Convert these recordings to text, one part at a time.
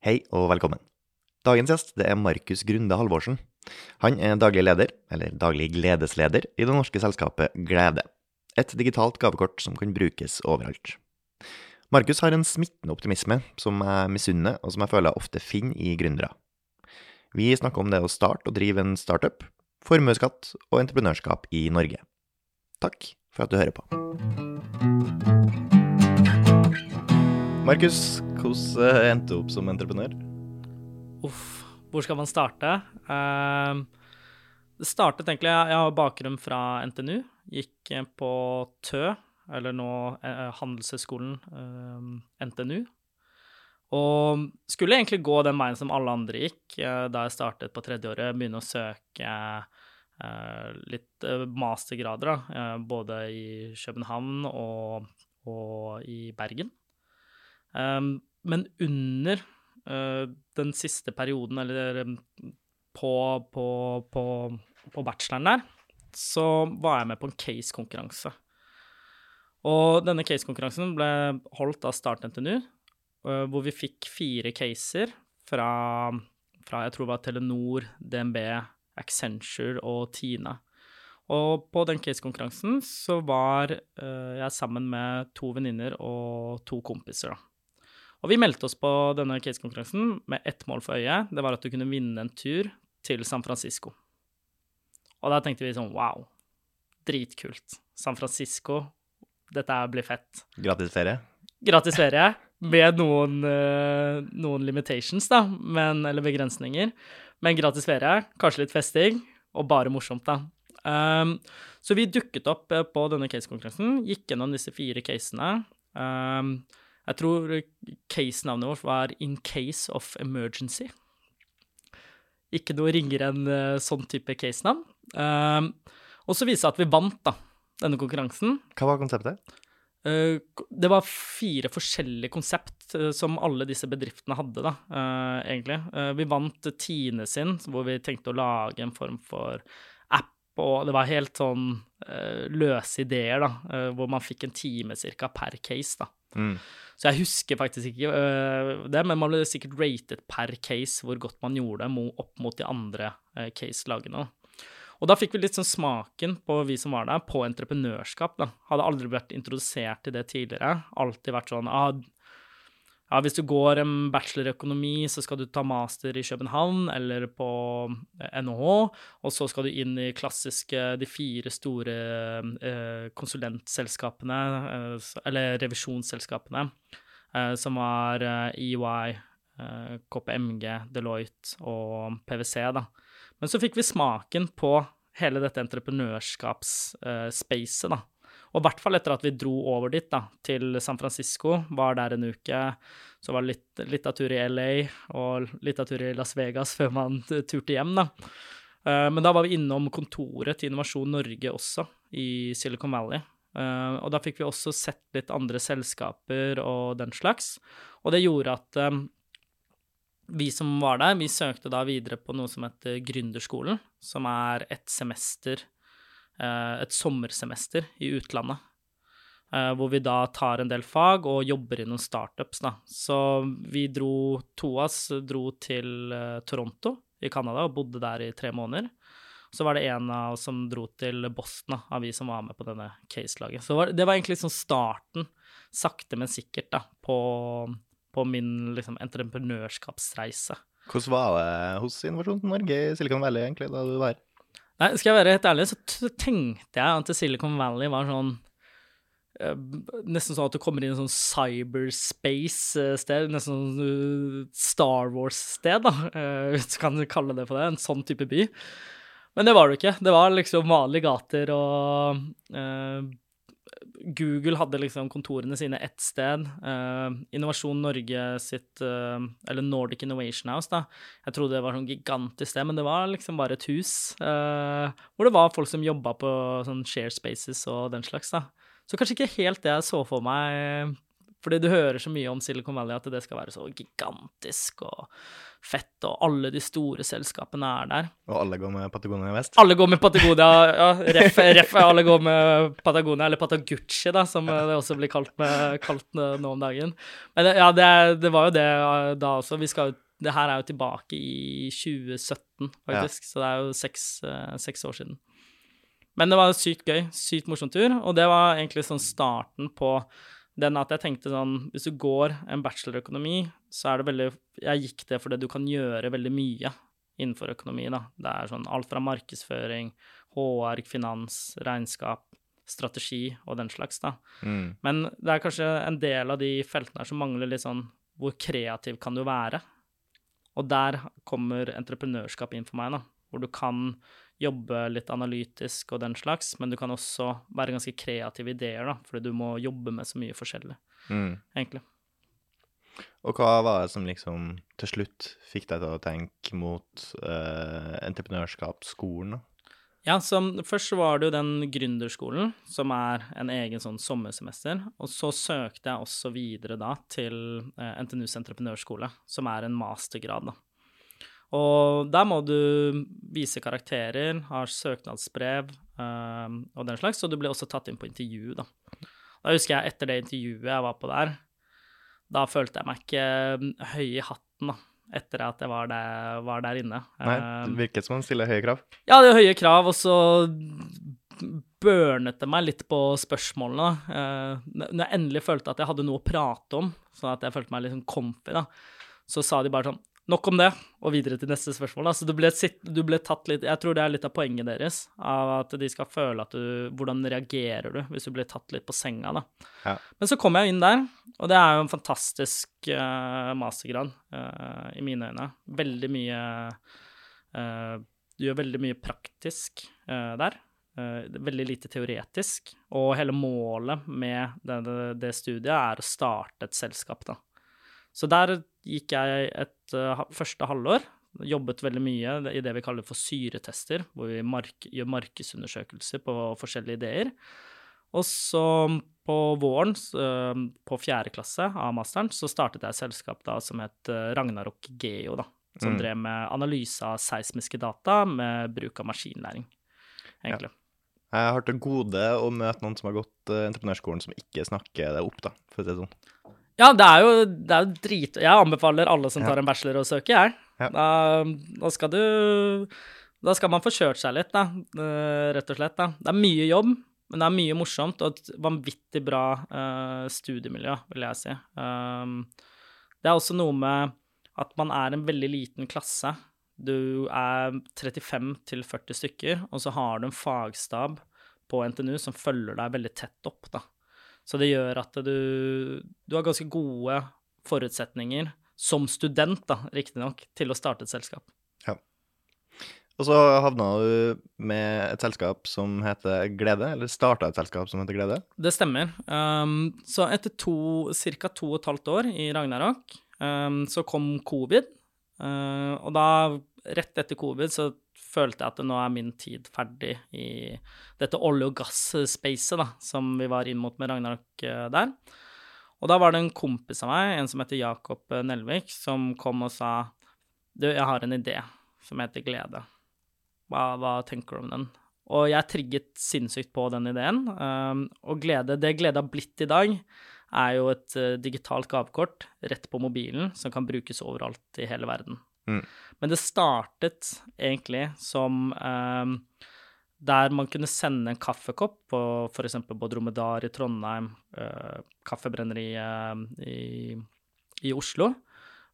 Hei og velkommen. Dagens gjest det er Markus Grunde Halvorsen. Han er daglig leder, eller daglig gledesleder, i det norske selskapet Glede. Et digitalt gavekort som kan brukes overalt. Markus har en smittende optimisme som jeg misunner, og som jeg føler jeg ofte finner i gründere. Vi snakker om det å starte og drive en startup, formuesskatt og entreprenørskap i Norge. Takk for at du hører på. Markus, hvordan endte du opp som entreprenør? Uff, hvor skal man starte? Uh, det startet egentlig Jeg har bakgrunn fra NTNU. Gikk på TØ, eller nå uh, Handelshøyskolen uh, NTNU. Og skulle egentlig gå den veien som alle andre gikk eh, da jeg startet på tredjeåret. Begynne å søke litt mastergrader, da, både i København og, og i Bergen. Um, men under uh, den siste perioden, eller på, på, på, på, bacheloren der, så var jeg med på en case-konkurranse. Og denne case-konkurransen ble holdt av Start NTNU, uh, hvor vi fikk fire caser fra, fra jeg tror det var Telenor, DNB, Accenture og Tina. Og på den case-konkurransen så var uh, jeg sammen med to venninner og to kompiser, da. Og vi meldte oss på denne case-konkurransen med ett mål for øye. Det var at du kunne vinne en tur til San Francisco. Og da tenkte vi sånn wow, dritkult. San Francisco, dette blir fett. Gratis ferie? Gratis ferie, med noen, uh, noen limitations, da, men, eller begrensninger. Men gratis ferie, kanskje litt festing, og bare morsomt, da. Um, så vi dukket opp eh, på denne case-konkurransen, gikk gjennom disse fire casene. Um, jeg tror case-navnet vårt var In Case of Emergency. Ikke noe ringere enn uh, sånn type case-navn. Uh, og så viste det at vi vant da, denne konkurransen. Hva var konseptet? Uh, det var fire forskjellige konsept uh, som alle disse bedriftene hadde, da, uh, egentlig. vi vant Tine sin, hvor vi tenkte å lage en form for og det var helt sånn løse ideer, da, hvor man fikk en time cirka per case, da. Mm. Så jeg husker faktisk ikke uh, det, men man ble sikkert rated per case hvor godt man gjorde det opp mot de andre case-lagene. Og da fikk vi litt sånn smaken på vi som var der, på entreprenørskap. da. Hadde aldri vært introdusert til det tidligere. Alltid vært sånn ah, ja, hvis du går en bachelor i økonomi, så skal du ta master i København eller på NHH, og så skal du inn i klassiske, de fire store eh, konsulentselskapene, eh, eller revisjonsselskapene, eh, som var EY, KPMG, Deloitte og PwC, da. Men så fikk vi smaken på hele dette entreprenørskapsspacet, da. Og i hvert fall etter at vi dro over dit, da, til San Francisco, var der en uke. Så var det litt, litt av tur i LA og litt av tur i Las Vegas før man turte hjem, da. Eh, men da var vi innom kontoret til Innovasjon Norge også, i Silicon Valley. Uh, og da fikk vi også sett litt andre selskaper og den slags. Og det gjorde at um, vi som var der, vi søkte da videre på noe som heter Gründerskolen, som er et semester Eh, et sommersemester i utlandet. Uh, hvor vi da tar en del fag og jobber i noen startups, da. Så vi dro oss dro til uh, Toronto i Canada og bodde der i tre måneder. Så var det en av oss som dro til Boston, av vi som var med på denne case-laget. Så det var egentlig liksom starten, sakte, men sikkert, da, på, på min liksom, entreprenørskapsreise. Hvordan var det hos Innovasjon Norge i Silicon Valley egentlig, da du var her? Nei, skal jeg være helt ærlig, så tenkte jeg at Silicon Valley var sånn uh, Nesten sånn at du kommer inn i en sånn cyberspace-sted, nesten sånn uh, Star Wars-sted, da, uh, hvis du kan kalle det for det, en sånn type by. Men det var det ikke. Det var liksom vanlige gater og Google hadde liksom kontorene sine ett sted. Uh, Innovasjon Norge sitt uh, Eller Nordic Innovation House, da. Jeg trodde det var sånn gigantisk sted, men det var liksom bare et hus uh, hvor det var folk som jobba på sånn share spaces og den slags, da. Så kanskje ikke helt det jeg så for meg Fordi du hører så mye om Silicon Valley at det skal være så gigantisk og fett, og alle de store selskapene er der. Og alle går med Patagonia vest? Alle går med Patagonia, ja, ref, ref alle går med Patagonia, eller Patagucci, da, som det også blir kalt, med, kalt nå om dagen. Men ja, det, det, var jo det da også. Vi skal jo Det her er jo tilbake i 2017, faktisk, ja. så det er jo seks, seks år siden. Men det var sykt gøy. Sykt morsom tur. Og det var egentlig sånn starten på den at jeg tenkte sånn Hvis du går en bachelorøkonomi, så er det veldig Jeg gikk det fordi du kan gjøre veldig mye innenfor økonomi, da. Det er sånn alt fra markedsføring, HR, finans, regnskap, strategi og den slags, da. Mm. Men det er kanskje en del av de feltene her som mangler litt sånn Hvor kreativ kan du være? Og der kommer entreprenørskap inn for meg, da. Hvor du kan jobbe litt analytisk og den slags, men du kan også være ganske kreativ i ideer, da, fordi du må jobbe med så mye forskjellig, mm. egentlig. Og hva var det som liksom til slutt fikk deg til å tenke mot uh, entreprenørskapsskolen, da? Ja, så først var det jo den gründerskolen, som er en egen sånn sommersemester. Og så søkte jeg også videre da til uh, NTNUs entreprenørskole, som er en mastergrad, da. Og der må du vise karakterer, ha søknadsbrev um, og den slags, og du blir også tatt inn på intervju, da. Da husker jeg etter det intervjuet jeg var på der, da følte jeg meg ikke ehm, høy i hatten, da. Etter at jeg var der, var der inne. Nei, det virket som han stiller høye krav. Ja, det er høye krav, og så burnet det meg litt på spørsmålene. Når jeg endelig følte at jeg hadde noe å prate om, sånn at jeg følte meg litt sånn comfy, da, så sa de bare sånn Nok om det, og videre til neste spørsmål. Altså, du, ble sitt, du ble tatt litt Jeg tror det er litt av poenget deres, av at de skal føle at du Hvordan reagerer du hvis du blir tatt litt på senga, da. Ja. Men så kom jeg inn der, og det er jo en fantastisk uh, mastergrad uh, i mine øyne. Veldig mye uh, Du gjør veldig mye praktisk der. veldig lite teoretisk. Og hele målet med det, det, det studiet er å starte et selskap, da. Så der gikk jeg et uh, første halvår. Jobbet veldig mye i det vi kaller for syretester, hvor vi mark gjør markedsundersøkelser på forskjellige ideer. Og så på våren, uh, på fjerde klasse av masteren, så startet jeg et selskap da som het uh, Ragnarok Geo, da. Som mm. drev med analyse av seismiske data med bruk av maskinlæring, egentlig. Ja. Jeg har til gode å møte noen som har gått entreprenørskolen som ikke snakker det opp, da, for å si det sånn. Ja, det er jo, det er jo drit... Jeg anbefaler alle som tar en bachelor å søke, jeg. Da, da, skal du Da skal man få kjørt seg litt, da, eh, rett og slett. da. Det er mye jobb, men det er mye morsomt og et vanvittig bra uh, studiemiljø, vil jeg si. Um, det er også noe med at man er en veldig liten klasse. Du er 35 til 40 stykker, og så har du en fagstab på NTNU som følger deg veldig tett opp, da. Så det gjør at du, du har ganske gode forutsetninger som student, da, riktignok, til å starte et selskap. Ja. Og så havna du med et selskap som heter Glede, eller starta et selskap som heter Glede? Det stemmer. Um, så etter to, ca. to og et halvt år i Ragnarok, um, så kom covid. Uh, og da, rett etter covid, så følte jeg at nå er min tid ferdig i dette olje- og gass-spacet som vi var inn mot med Ragnarok eh, der. Og da var det en kompis av meg, en som heter Jakob eh, Nelvik, som kom og sa Du, jeg har en idé som heter Glede. Hva, hva tenker du om den? Og jeg trigget sinnssykt på den ideen. Um, og glede, det Glede har blitt i dag, er jo et uh, digitalt gavekort rett på mobilen som kan brukes overalt i hele verden. Mm. Men det startet egentlig som um, der man kunne sende en kaffekopp på f.eks. på Dromedar i Trondheim, uh, Kaffebrenneriet i, i, Oslo.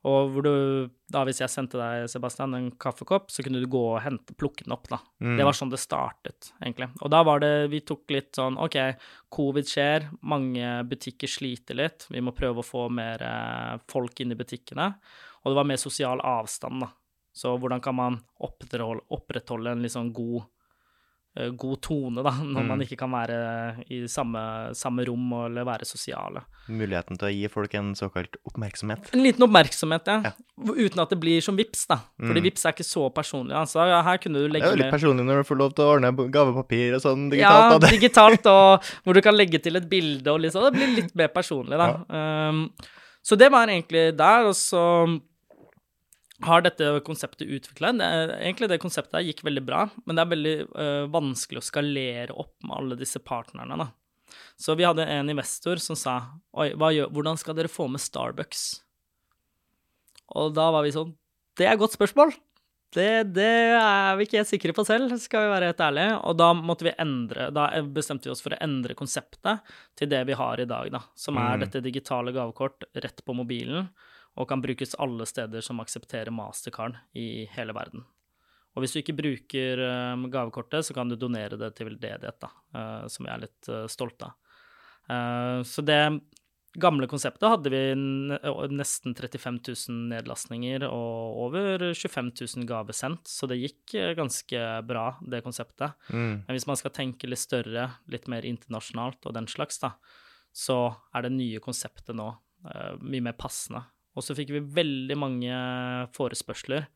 Og hvor du, da hvis jeg sendte deg, Sebastian, en kaffekopp, så kunne du gå og hente, plukke den opp, da. Mm. Det var sånn det startet, egentlig. Og da var det Vi tok litt sånn OK, covid skjer, mange butikker sliter litt, vi må prøve å få mer eh, folk inn i butikkene. Og det var mer sosial avstand, da. Så hvordan kan man opprettholde, en sånn god eh, god tone, da, når Mm. man ikke kan være i samme, samme rom eller være sosiale. Muligheten til å gi folk en såkalt oppmerksomhet. En liten oppmerksomhet, ja. Ja. Uten at det blir som vips, da. Fordi Mm. vips er ikke så personlig. Altså, ja, her kunne du Det er jo litt med personlig når du får lov til å ordne gavepapir og sånn Ja, digitalt. da. digitalt, og hvor du kan legge til et bilde og sånn. Det blir litt mer personlig, da. Um, så det var egentlig der, og så har dette konseptet utvikla Egentlig det konseptet gikk veldig bra, men det er veldig øh, vanskelig å skalere opp med alle disse partnerne, da. Så vi hadde en investor som sa Oi, gjør, hvordan skal dere få med Starbucks? Og da var vi sånn Det er et godt spørsmål. Det, det er vi ikke helt sikre på selv, skal vi være helt ærlige. Og da måtte vi endre Da bestemte vi oss for å endre konseptet til det vi har i dag, da. Som er Mm. dette digitale gavekort rett på mobilen, og kan brukes alle steder som aksepterer mastercard i hele verden. Og hvis du ikke bruker eh, gavekortet, så kan du donere det til veldedighet, da, eh, som jeg er litt stolt av. Eh, så det gamle konseptet hadde vi nesten 35 000 nedlastninger og over 25 000 gaver sendt, så det gikk eh, ganske bra, det konseptet. Mm. Men hvis man skal tenke litt større, litt mer internasjonalt og den slags, da, så er det nye konseptet nå eh, mye mer passende. Og så fikk vi veldig mange forespørsler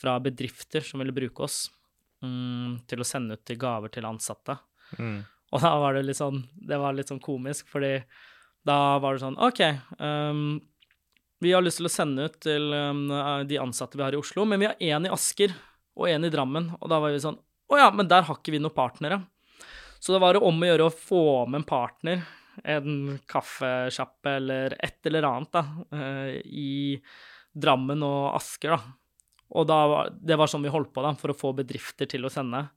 fra bedrifter som ville bruke oss mm, til å sende ut til gaver til ansatte. Mm. Og da var det litt sånn Det var litt sånn komisk, fordi da var det sånn OK, um, vi har lyst til å sende ut til um, de ansatte vi har i Oslo, men vi har én i Asker og én i Drammen. Og da var vi sånn Å ja, men der har ikke vi noen partnere. Så det var det om å gjøre å få med en partner, en kaffesjappe eller et eller annet, da, eh, i Drammen og Asker, da. Og da det var sånn vi holdt på, da, for å få bedrifter til å sende.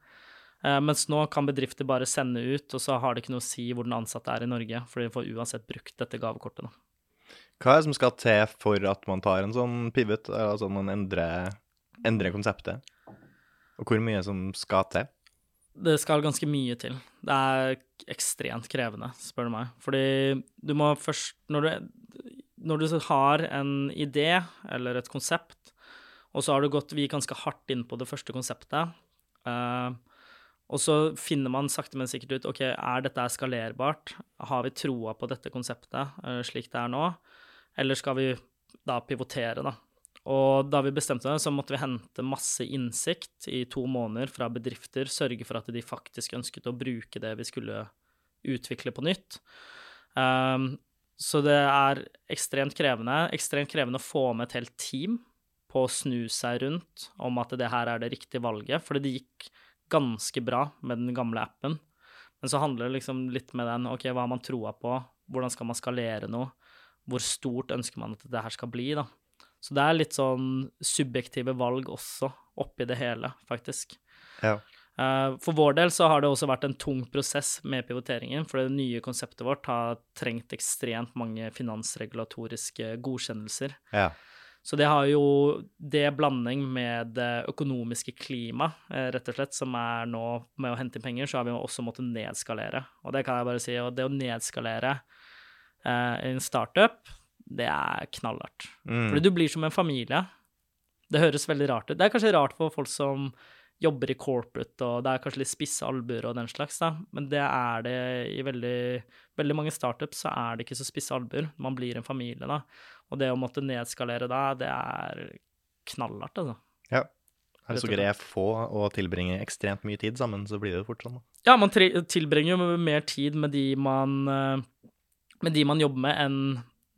Eh, mens nå kan bedrifter bare sende ut, og så har det ikke noe å si hvor den ansatte er i Norge, for de får uansett brukt dette gavekortet. Da. Hva er det som skal til for at man tar en sånn pivot, altså man endrer, endrer konseptet? Og hvor mye som skal til? Det skal ganske mye til. Det er ekstremt krevende, spør du meg. Fordi du må først Når du, når du har en idé eller et konsept, og så har du gått Vi ganske hardt inn på det første konseptet. uh, og så finner man sakte, men sikkert ut ok, er dette skalerbart. Har vi troa på dette konseptet uh, slik det er nå, eller skal vi da pivotere, da? Og da vi bestemte det, så måtte vi hente masse innsikt i to måneder fra bedrifter, sørge for at de faktisk ønsket å bruke det vi skulle utvikle på nytt. Um, så det er ekstremt krevende. Ekstremt krevende å få med et helt team på å snu seg rundt om at det her er det riktige valget, fordi det gikk ganske bra med den gamle appen. Men så handler det liksom litt med den, ok, hva har man troa på, hvordan skal man skalere noe, hvor stort ønsker man at det her skal bli, da. Så det er litt sånn subjektive valg også oppi det hele, faktisk. Ja. Eh, For vår del så har det også vært en tung prosess med pivoteringen, for det nye konseptet vårt har trengt ekstremt mange finansregulatoriske godkjennelser. Ja. Så det har jo det blanding med det økonomiske klima, eh, rett og slett, som er nå med å hente inn penger, så har vi jo også måttet nedskalere. Og det kan jeg bare si, og det å nedskalere eh, en startup, det er knallhardt. Mm. Fordi du blir som en familie. Det høres veldig rart ut. Det er kanskje rart for folk som jobber i corporate, og det er kanskje litt spisse albuer og den slags, da. men det er det i veldig, veldig mange startups, så er det ikke så spisse albuer. Man blir en familie, da. Og det å måtte nedskalere da, det er knallhardt, altså. ja. Er det så greit er få og tilbringe ekstremt mye tid sammen, så blir det fort sånn. da. Ja, man tilbringer jo mer tid med de man, eh, med de man jobber med, enn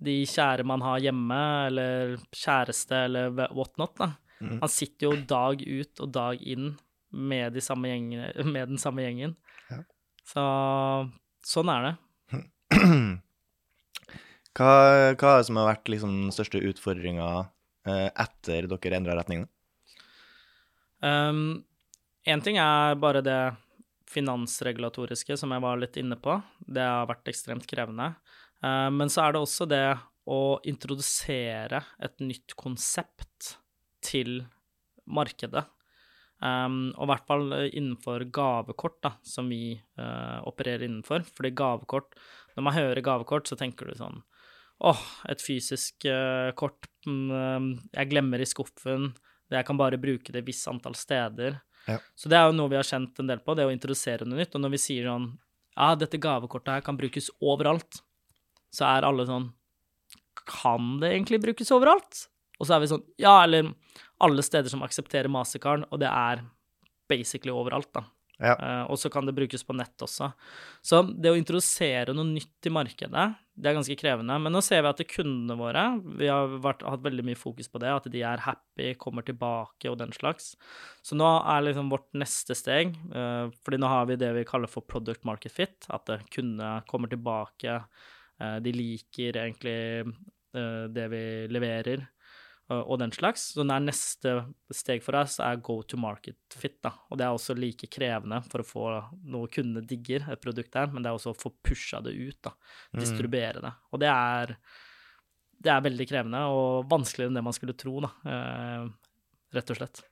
de kjære man har hjemme, eller kjæreste, eller whatnot, da. Mm. Han sitter jo dag ut og dag inn med, de samme gjengene, med den samme gjengen. Ja. Så sånn er det. Hva, hva er det som har vært liksom den største utfordringa eh, etter dere endra retning? Um, en ting er bare det finansregulatoriske, som jeg var litt inne på. Det har vært ekstremt krevende. Uh, men så er det også det å introdusere et nytt konsept til markedet. Um, og i hvert fall innenfor gavekort, da, som vi uh, opererer innenfor. Fordi gavekort Når man hører gavekort, så tenker du sånn Åh, et fysisk uh, kort um, jeg glemmer i skuffen. Jeg kan bare bruke det et visst antall steder. Ja. Så det er jo noe vi har kjent en del på, det å introdusere noe nytt. Og når vi sier sånn Ja, dette gavekortet her kan brukes overalt, så er alle sånn Kan det egentlig brukes overalt? Og så er vi sånn Ja, eller alle steder som aksepterer Mastercard, og det er basically overalt, da. Ja. Uh, og så kan det brukes på nett også. Så det å introdusere noe nytt i markedet, det er ganske krevende. Men nå ser vi at kundene våre Vi har vært, hatt veldig mye fokus på det, at de er happy, kommer tilbake og den slags. Så nå er liksom vårt neste steg uh, fordi nå har vi det vi kaller for product market fit, at eh, kundene kommer tilbake, de liker egentlig eh, det vi leverer og den slags. Så det er neste steg for oss er go to market fit, da. Og det er også like krevende for å få noe kundene digger, et produkt der, men det er også å få pusha det ut, da. Distribuere det. Og det er det er veldig krevende og vanskeligere enn det man skulle tro, da. Eh, rett og slett.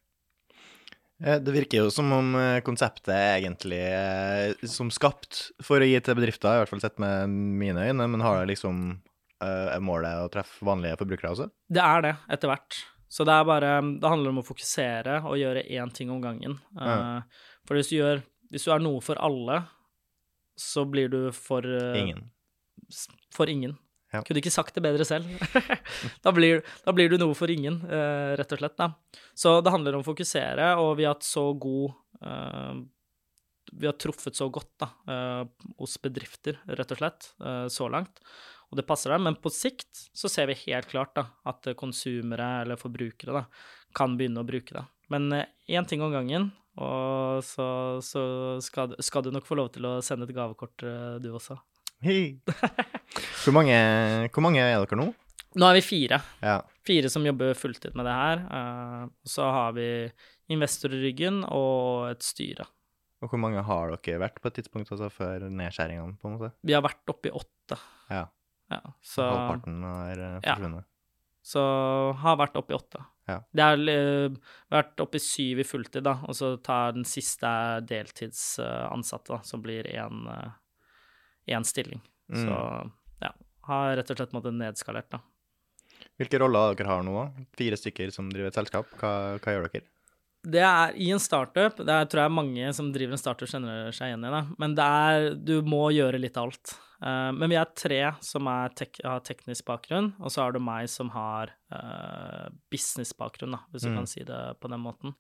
Eh, Det virker jo som om eh, konseptet er egentlig eh, som skapt for å gi til bedrifter, i hvert fall sett med mine øyne, men har det liksom er målet å treffe vanlige forbrukere også? Det er det, etter hvert. Så det er bare Det handler om å fokusere og gjøre én ting om gangen. Ja. For hvis du gjør Hvis du er noe for alle, så blir du for Ingen. For ingen. Ja. Kunne ikke sagt det bedre selv. da, blir, da blir du noe for ingen, uh, rett og slett. Da. Så det handler om å fokusere, og vi har hatt så god uh, Vi har truffet så godt da, uh, hos bedrifter, rett og slett, så langt. Og det passer dem. Men på sikt så ser vi helt klart da, at konsumere eller forbrukere da, kan begynne å bruke det. Men én ting om gangen, og så, så skal, skal du nok få lov til å sende et gavekort, du også. Hvor mange, hvor mange er dere nå? Nå er vi fire. Ja. Fire som jobber fulltid med det her. eh, og så har vi investor i ryggen og et styre. Og hvor mange har dere vært på et tidspunkt altså før nedskjæringene, på en måte? Vi har vært oppe i åtte. Ja. Ja, så, Halvparten har forsvunnet. Ja. så har vært oppe i åtte. Ja. Det har eh, vært oppe i syv i fulltid, da, og så tar den siste deltidsansatte, da, som blir én stilling. Mm. Så ja, har rett og slett måttet nedskalert, da. Hvilke roller dere har nå? Fire stykker som driver et selskap. Hva, hva gjør dere? Det er i en startup, det er, tror jeg mange som driver en startup kjenner seg igjen i det, men det er, du må gjøre litt av alt. Uh, men vi er tre som er tek, har teknisk bakgrunn, og så har du meg som har uh, businessbakgrunn, da, hvis du Mm. kan si det på den måten.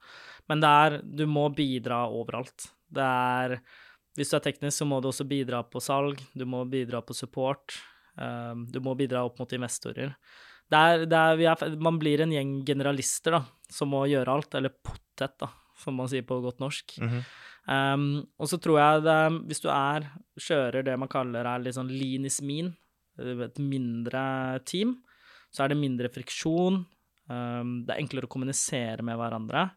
Men det er, du må bidra overalt. Det er, hvis du er teknisk, så må du også bidra på salg, du må bidra på support, um, du må bidra opp mot investorer. Det er, det er, vi er, man blir en gjeng generalister da, som må gjøre alt, eller potet, da, som man sier på godt norsk. Mhm. Um, og så tror jeg det, hvis du er, kjører det man kaller er litt sånn lean is mean, et mindre team, så er det mindre friksjon, um, det er enklere å kommunisere med hverandre,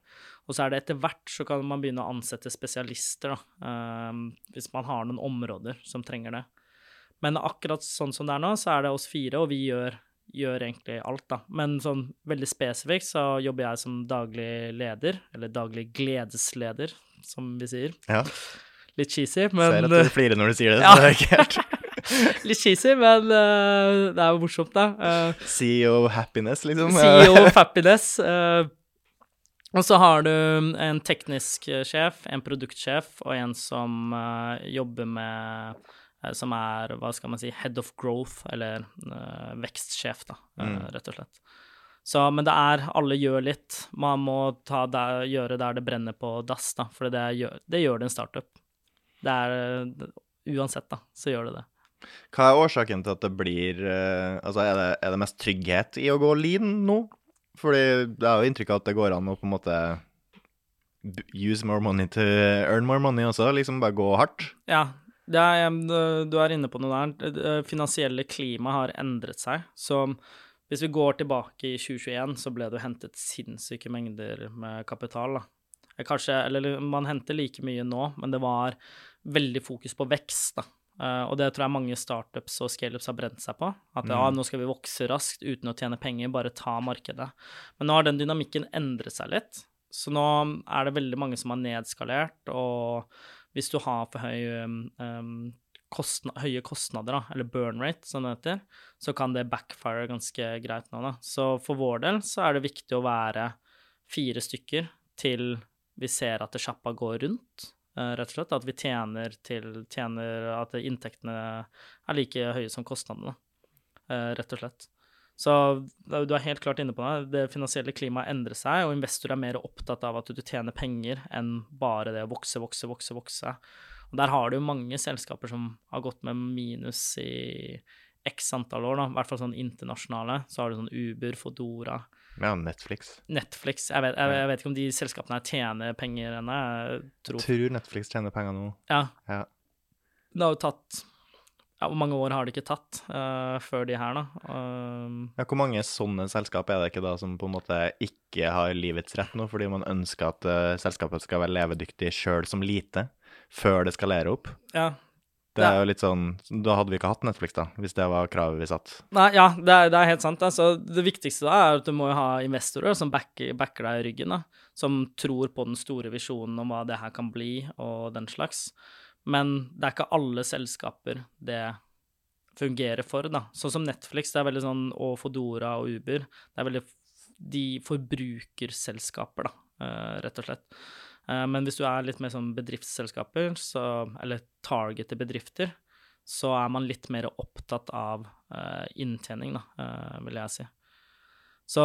og så er det etter hvert så kan man begynne å ansette spesialister, da, um, hvis man har noen områder som trenger det. Men akkurat sånn som det er nå, så er det oss fire, og vi gjør, gjør egentlig alt, da. Men sånn veldig spesifikt så jobber jeg som daglig leder, eller daglig gledesleder, som vi sier. Ja. Litt cheesy, men Ser at du flirer når du sier det. Ja. det er ikke helt Litt cheesy, men uh, det er jo morsomt, da. Uh, CEO happiness, liksom. CEO Happiness. eh, og så har du en teknisk eh, sjef, en produktsjef og en som uh, jobber med uh, Som er, hva skal man si, head of growth, eller uh, vekstsjef, da, Mm. rett og slett. Så, men det er Alle gjør litt. Man må ta der, gjøre der det brenner på dass, da, for det gjør det, gjør det en startup. Det er Uansett, da, så gjør det det. Hva er årsaken til at det blir Altså, er det, er det mest trygghet i å gå lean nå? Fordi det er jo inntrykk av at det går an å på en måte use more money to earn more money også, liksom bare gå hardt. Ja, er, du- er inne på noe der. Det- finansielle klimaet har endret seg. Så hvis vi går tilbake i 2021, så ble det jo hentet sinnssyke mengder med kapital. Da. Kanskje, eller man henter like mye nå, men det var veldig fokus på vekst. Da. Eh, og det tror jeg mange startups og scaleups har brent seg på. At ja, nå skal vi vokse raskt uten å tjene penger, bare ta markedet. Men nå har den dynamikken endret seg litt. Så nå er det veldig mange som har nedskalert, og hvis du har for høy, um, kostna, høye kostnader, da, eller burn rate, som det heter, så kan det backfire ganske greit nå, da. Så for vår del så er det viktig å være fire stykker til vi ser at sjappa går rundt, rett og slett. At vi tjener til tjener At inntektene er like høye som kostnadene, eh, rett og slett. Så du er helt klart inne på det. Det finansielle klimaet endrer seg, og investorer er mer opptatt av at du tjener penger enn bare det å vokse, vokse, vokse, vokse. Og der har du mange selskaper som har gått med minus i x antall år, da. I hvert fall sånn internasjonale. Så har du sånn Uber, Fodora. Ja, Netflix. Netflix. Jeg vet, jeg, jeg vet ikke om de selskapene tjener penger ennå. Jeg tror Tror Netflix tjener penger nå. Ja. Ja. Det har jo tatt ja, Hvor mange år har det ikke tatt uh, før de her, da? Uh, Ja, hvor mange sånne selskap er det ikke da som på en måte ikke har livets rett nå, fordi man ønsker at uh, selskapet skal være levedyktig sjøl som lite, før det skalerer opp? ja. Det er jo litt sånn Da hadde vi ikke hatt Netflix, da, hvis det var kravet vi satt. Nei, ja, det er, det er helt sant. Altså, det viktigste da er at du må ha investorer som backer, backer deg i ryggen, da. Som tror på den store visjonen om hva det her kan bli, og den slags. Men det er ikke alle selskaper det fungerer for, da. Sånn som Netflix, det er veldig sånn, og Fodora og Uber. Det er veldig de forbrukerselskaper, da, eh, rett og slett. Eh, Men hvis du er litt mer sånn bedriftsselskaper, så, eller targete bedrifter, så er man litt mer opptatt av eh, inntjening, da, eh, vil jeg si. Så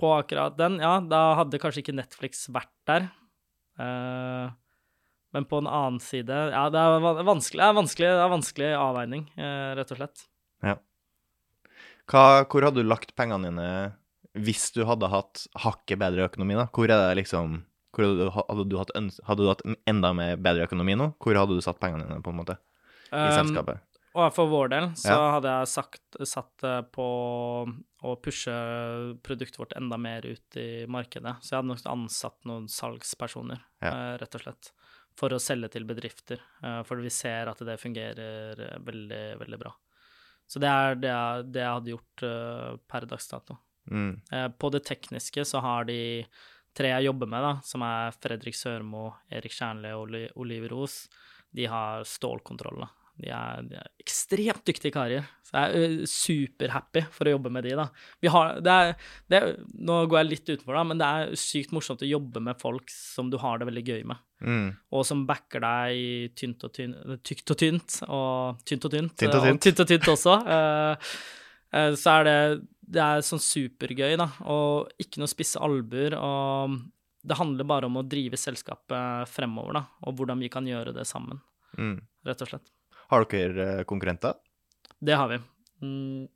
på akkurat den, ja, da hadde kanskje ikke Netflix vært der. Men på en annen side Ja, det er vanskelig, det er vanskelig, det er vanskelig avveining, rett og slett. Hva, hvor hadde du lagt pengene dine hvis du hadde hatt hakket bedre økonomi, da? Hvor er det liksom hadde, du, hadde, du hatt hadde du hatt enda mer bedre økonomi nå? Hvor hadde du satt pengene dine, på en måte, i Um, selskapet? Og for vår del så Ja. hadde jeg sagt, satt det på å pushe produktet vårt enda mer ut i markedet. Så jeg hadde nok ansatt noen salgspersoner, Ja. eh, rett og slett, for å selge til bedrifter. Eh, for vi ser at det fungerer eh, veldig, veldig bra. Så det er det jeg, det jeg hadde gjort eh, per dags dato. Mm. Eh, På det tekniske så har de tre jeg jobber med, da, som er Fredrik Sørmo, Erik Kjernli og Oli- Oliver Os, de har stålkontroll. da. De er, de er ekstremt dyktige karer. Så jeg er ø, superhappy for å jobbe med de, da. Vi har, det er, det er, nå går jeg litt utenfor, da, men det er sykt morsomt å jobbe med folk som du har det veldig gøy med, Mm. og som backer deg i tynt og tynt, tykt og tynt, og tynt og tynt, Tynt og tynt, og tynt, og tynt også. Eh, så er det det er sånn supergøy, da, og ikke noe spisse albuer. Og det handler bare om å drive selskapet fremover, da, og hvordan vi kan gjøre det sammen, Mm. rett og slett. Har dere eh, konkurrenter? Det har vi. Mm.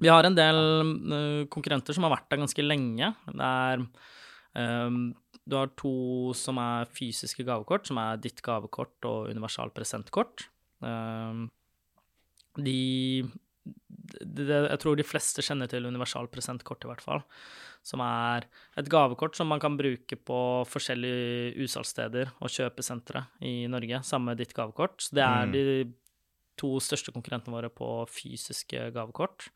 Vi har en del eh, konkurrenter som har vært der ganske lenge. Det er um, Du har to som er fysiske gavekort, som er ditt gavekort og universal presentkort. Um, de det, jeg tror de fleste kjenner til universal presentkort, i hvert fall. Som er et gavekort som man kan bruke på forskjellige utsalgssteder og kjøpesentre i Norge, sammen med ditt gavekort. Så det er Mm. de to største konkurrentene våre på fysiske gavekort.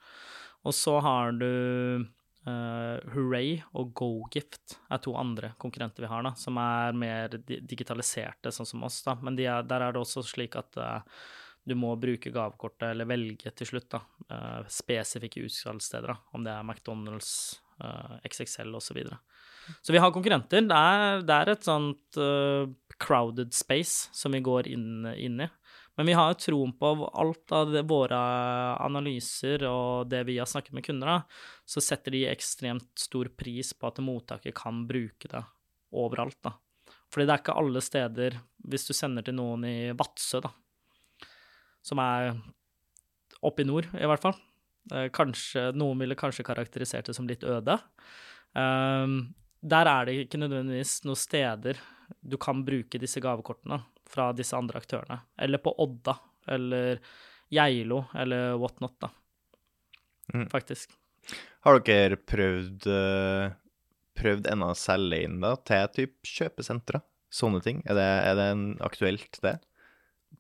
Og så har du uh, Hooray og GoGift er to andre konkurrenter vi har, da, som er mer di digitaliserte, sånn som oss. da. Men de er, der er det også slik at eh, du må bruke gavekortet, eller velge til slutt, da, eh, spesifikke utsalgssteder, om det er McDonald's, eh, XXL osv. Så, videre. så vi har konkurrenter. Det er, det er et sånt uh, crowded space som vi går inn, inn i. Men vi har jo troen på alt av det, våre analyser og det vi har snakket med kunder, da, så setter de ekstremt stor pris på at mottaket kan bruke det overalt, da. Fordi det er ikke alle steder Hvis du sender til noen i Vadsø, da, som er oppe i nord, i hvert fall. Eh, Kanskje, noen ville kanskje karakterisert det som litt øde. Ehm, der er det ikke nødvendigvis noen steder du kan bruke disse gavekortene fra disse andre aktørene. Eller på Odda, eller Geilo, eller whatnot, da. Mm. Faktisk. Har dere prøvd uh, prøvd ennå å selge inn da, til typ kjøpesentre? Sånne ting? Er det, er det en aktuelt, det?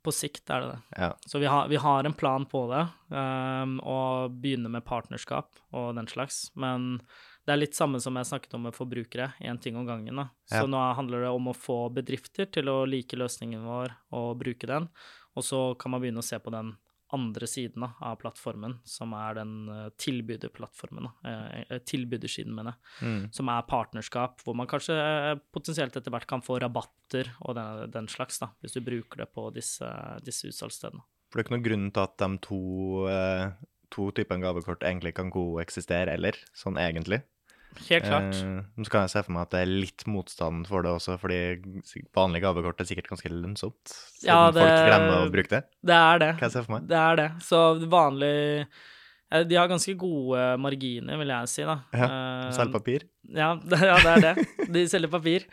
På sikt er det det. Ja. Så vi har, vi har en plan på det, um, og begynner med partnerskap og den slags. Men det er litt samme som jeg snakket om med forbrukere, én ting om gangen. da. Så Ja. nå handler det om å få bedrifter til å like løsningen vår og bruke den, og så kan man begynne å se på den andre siden av plattformen, som er den uh, tilbyderplattformen, da, uh, tilbydersiden, mener jeg, Mm. som er partnerskap, hvor man kanskje potensielt etter hvert kan få rabatter og den, den slags, da, hvis du bruker det på disse, disse utsalgsstedene. For det er ikke noen grunn til at de to, eh, to typene gavekort egentlig kan koeksistere, eller sånn egentlig. Helt klart. Eh, så kan jeg se for meg at det er litt motstand for det også, fordi vanlige gavekort er sikkert ganske lønnsomt. Siden Ja, det- folk glemmer å bruke det. Det er det. Kan jeg se for meg. Det er det. Så vanlig eh, De har ganske gode marginer, vil jeg si, da. Ja, Selger papir. Ja, det, ja, det er det. De selger papir.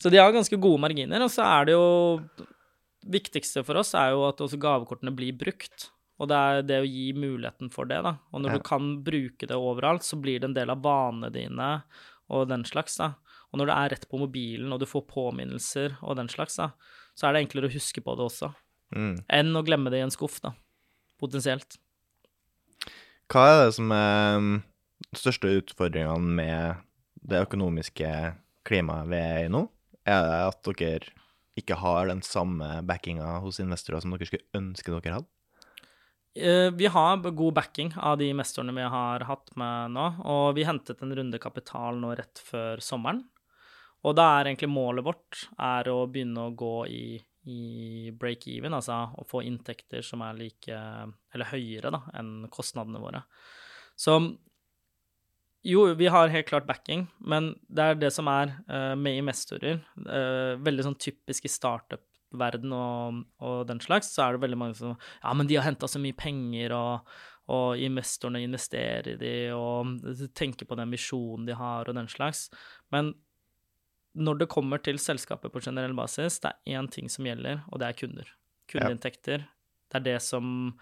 Så de har ganske gode marginer. Og så er det jo Viktigste for oss er jo at også gavekortene blir brukt. Og det er det å gi muligheten for det, da. Og når Ja. du kan bruke det overalt, så blir det en del av vanene dine og den slags, da. Og når det er rett på mobilen, og du får påminnelser og den slags, da, så er det enklere å huske på det også. Mm. Enn å glemme det i en skuff, da. Potensielt. Hva er det som er de største utfordringene med det økonomiske klimaet vi er i nå? Er det at dere ikke har den samme backinga hos investorer som dere skulle ønske dere hadde? Eh, Vi har god backing av de investorene vi har hatt med nå, og vi hentet en runde kapital nå rett før sommeren. Og da er egentlig målet vårt er å begynne å gå i, i break-even, altså å få inntekter som er like, eller høyere da, enn kostnadene våre. Så jo, vi har helt klart backing, men det er det som er uh, med investorer. Uh, veldig sånn typisk i startup-verden og, og den slags, så er det veldig mange som Ja, men de har henta så mye penger, og, og investorene investerer i de, og tenker på den visjonen de har, og den slags. Men når det kommer til selskapet på generell basis, det er én ting som gjelder, og det er kunder. Kundeinntekter. Det er det som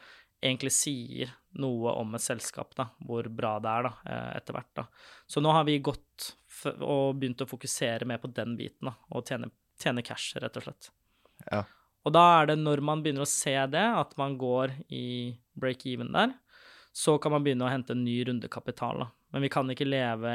egentlig sier noe om et selskap, da, hvor bra det er da, eh, etter hvert. da. Så nå har vi gått og begynt å fokusere mer på den biten, da, og tjene, tjene cash, rett og slett. Ja. Og da er det når man begynner å se det, at man går i break-even der, så kan man begynne å hente en ny runde kapital. Da. Men vi kan ikke leve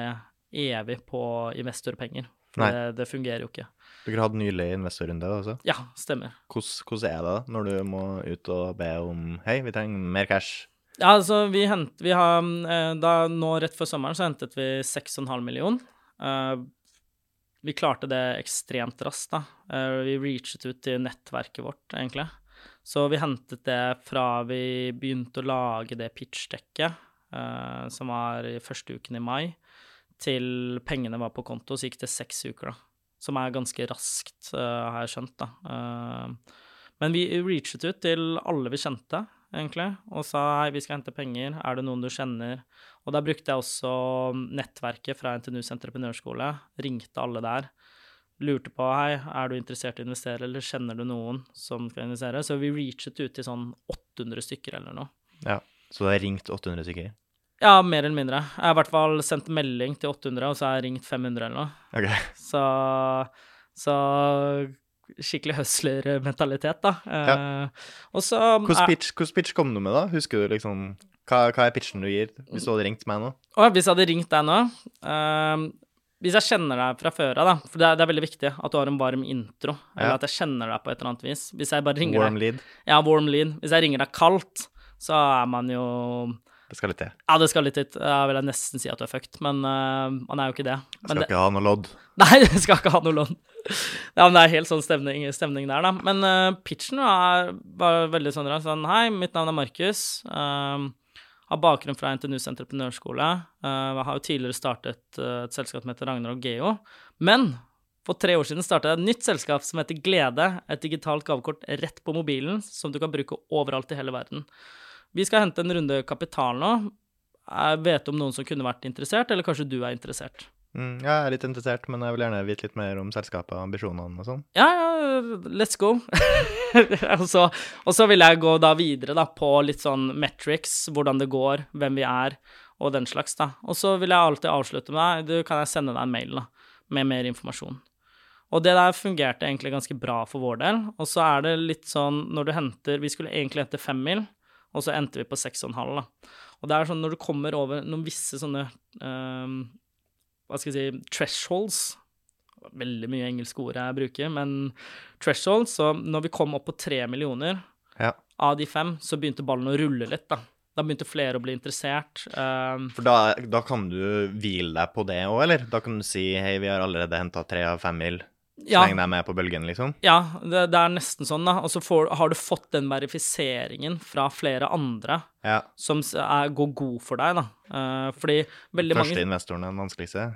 evig på investorpenger, Nei. det, det fungerer jo ikke. Dere hadde nylig investorrunde også. Ja, stemmer. Hvordan, hvordan er det da, når du må ut og be om Hei, vi trenger mer cash. Ja, altså, vi hent, vi har eh, da Nå rett før sommeren så hentet vi 6,5 million. Vi klarte det ekstremt raskt, da. Eh, vi reachet ut til nettverket vårt, egentlig. Så vi hentet det fra vi begynte å lage det pitchdekket, eh, som var første uken i mai, til pengene var på konto, så gikk det seks uker, da. Som er ganske raskt, eh, har jeg skjønt, da. Men vi reachet ut til alle vi kjente, egentlig, og sa hei, vi skal hente penger, er det noen du kjenner? Og da brukte jeg også nettverket fra NTNUs entreprenørskole, ringte alle der, lurte på hei, er du interessert i å investere, eller kjenner du noen som skal investere? Så vi reachet ut til sånn 800 stykker eller noe. Ja. Så du har ringt 800 stykker? Ja, mer eller mindre. Jeg har i hvert fall sendt melding til 800, og så har jeg ringt 500 eller noe. Okay. Så, så skikkelig hustler-mentalitet, da. Eh, og så Hvilken er- pitch, hvordan pitch kom du med, da? Husker du liksom Hva, hva er pitchen du gir, hvis du hadde ringt meg nå? Og hvis jeg hadde ringt deg nå ehm, Hvis jeg kjenner deg fra før av, da, for det er, det er veldig viktig at du har en varm intro, eller Ja. at jeg kjenner deg på et eller annet vis. Hvis jeg bare ringer Warm deg lead? Ja, warm lead. Hvis jeg ringer deg kaldt, så er man jo Det skal litt til. Ja, det skal litt til. Da vil jeg nesten si at du er fucked, men uh, man er jo ikke det. Jeg Men skal det ikke ha noe lodd. Nei, det skal ikke ha noe lodd. Ja, men det er helt sånn stemning, stemning der, da. Men uh, pitchen var, var veldig sånn, sånn Hei, mitt navn er Markus. Uh, har bakgrunn fra NTNUs entreprenørskole. Jeg har jo tidligere startet eh, et selskap som heter Ragnar og Geo. Men for tre år siden startet jeg et nytt selskap som heter Glede. Et digitalt gavekort rett på mobilen som du kan bruke overalt i hele verden. Vi skal hente en runde kapital nå. Jeg vet om noen som kunne vært interessert, eller kanskje du er interessert. Mm, jeg er litt interessert, men jeg vil gjerne vite litt mer om selskapet og ambisjonene og sånn. Ja, ja, let's go. og, så, og så vil jeg gå da videre da, på litt sånn metrics, hvordan det går, hvem vi er, og den slags, da. Og så vil jeg alltid avslutte med deg, du kan jeg sende deg en mail da, med mer informasjon. Og det der fungerte egentlig ganske bra for vår del. Og så er det litt sånn når du henter Vi skulle egentlig hente fem mil, og så endte vi på seks og en halv, da. Og det er sånn når du kommer over noen visse sånne um, Hva skal jeg si Thresholds. Veldig mye engelske ord jeg bruker, men thresholds. Så når vi kom opp på tre millioner, Ja. av de fem så begynte ballen å rulle litt, da. Da begynte flere å bli interessert. Um, For da, da kan du hvile deg på det òg, eller? Da kan du si hei, vi har allerede henta tre av fem mil. Ja, de deg med på bølgen, liksom. ja det, det er nesten sånn, da. Og så får, har du fått den verifiseringen fra flere andre Ja. som er, går god for deg, da. Uh, fordi veldig Første mange investoren er den vanskeligste.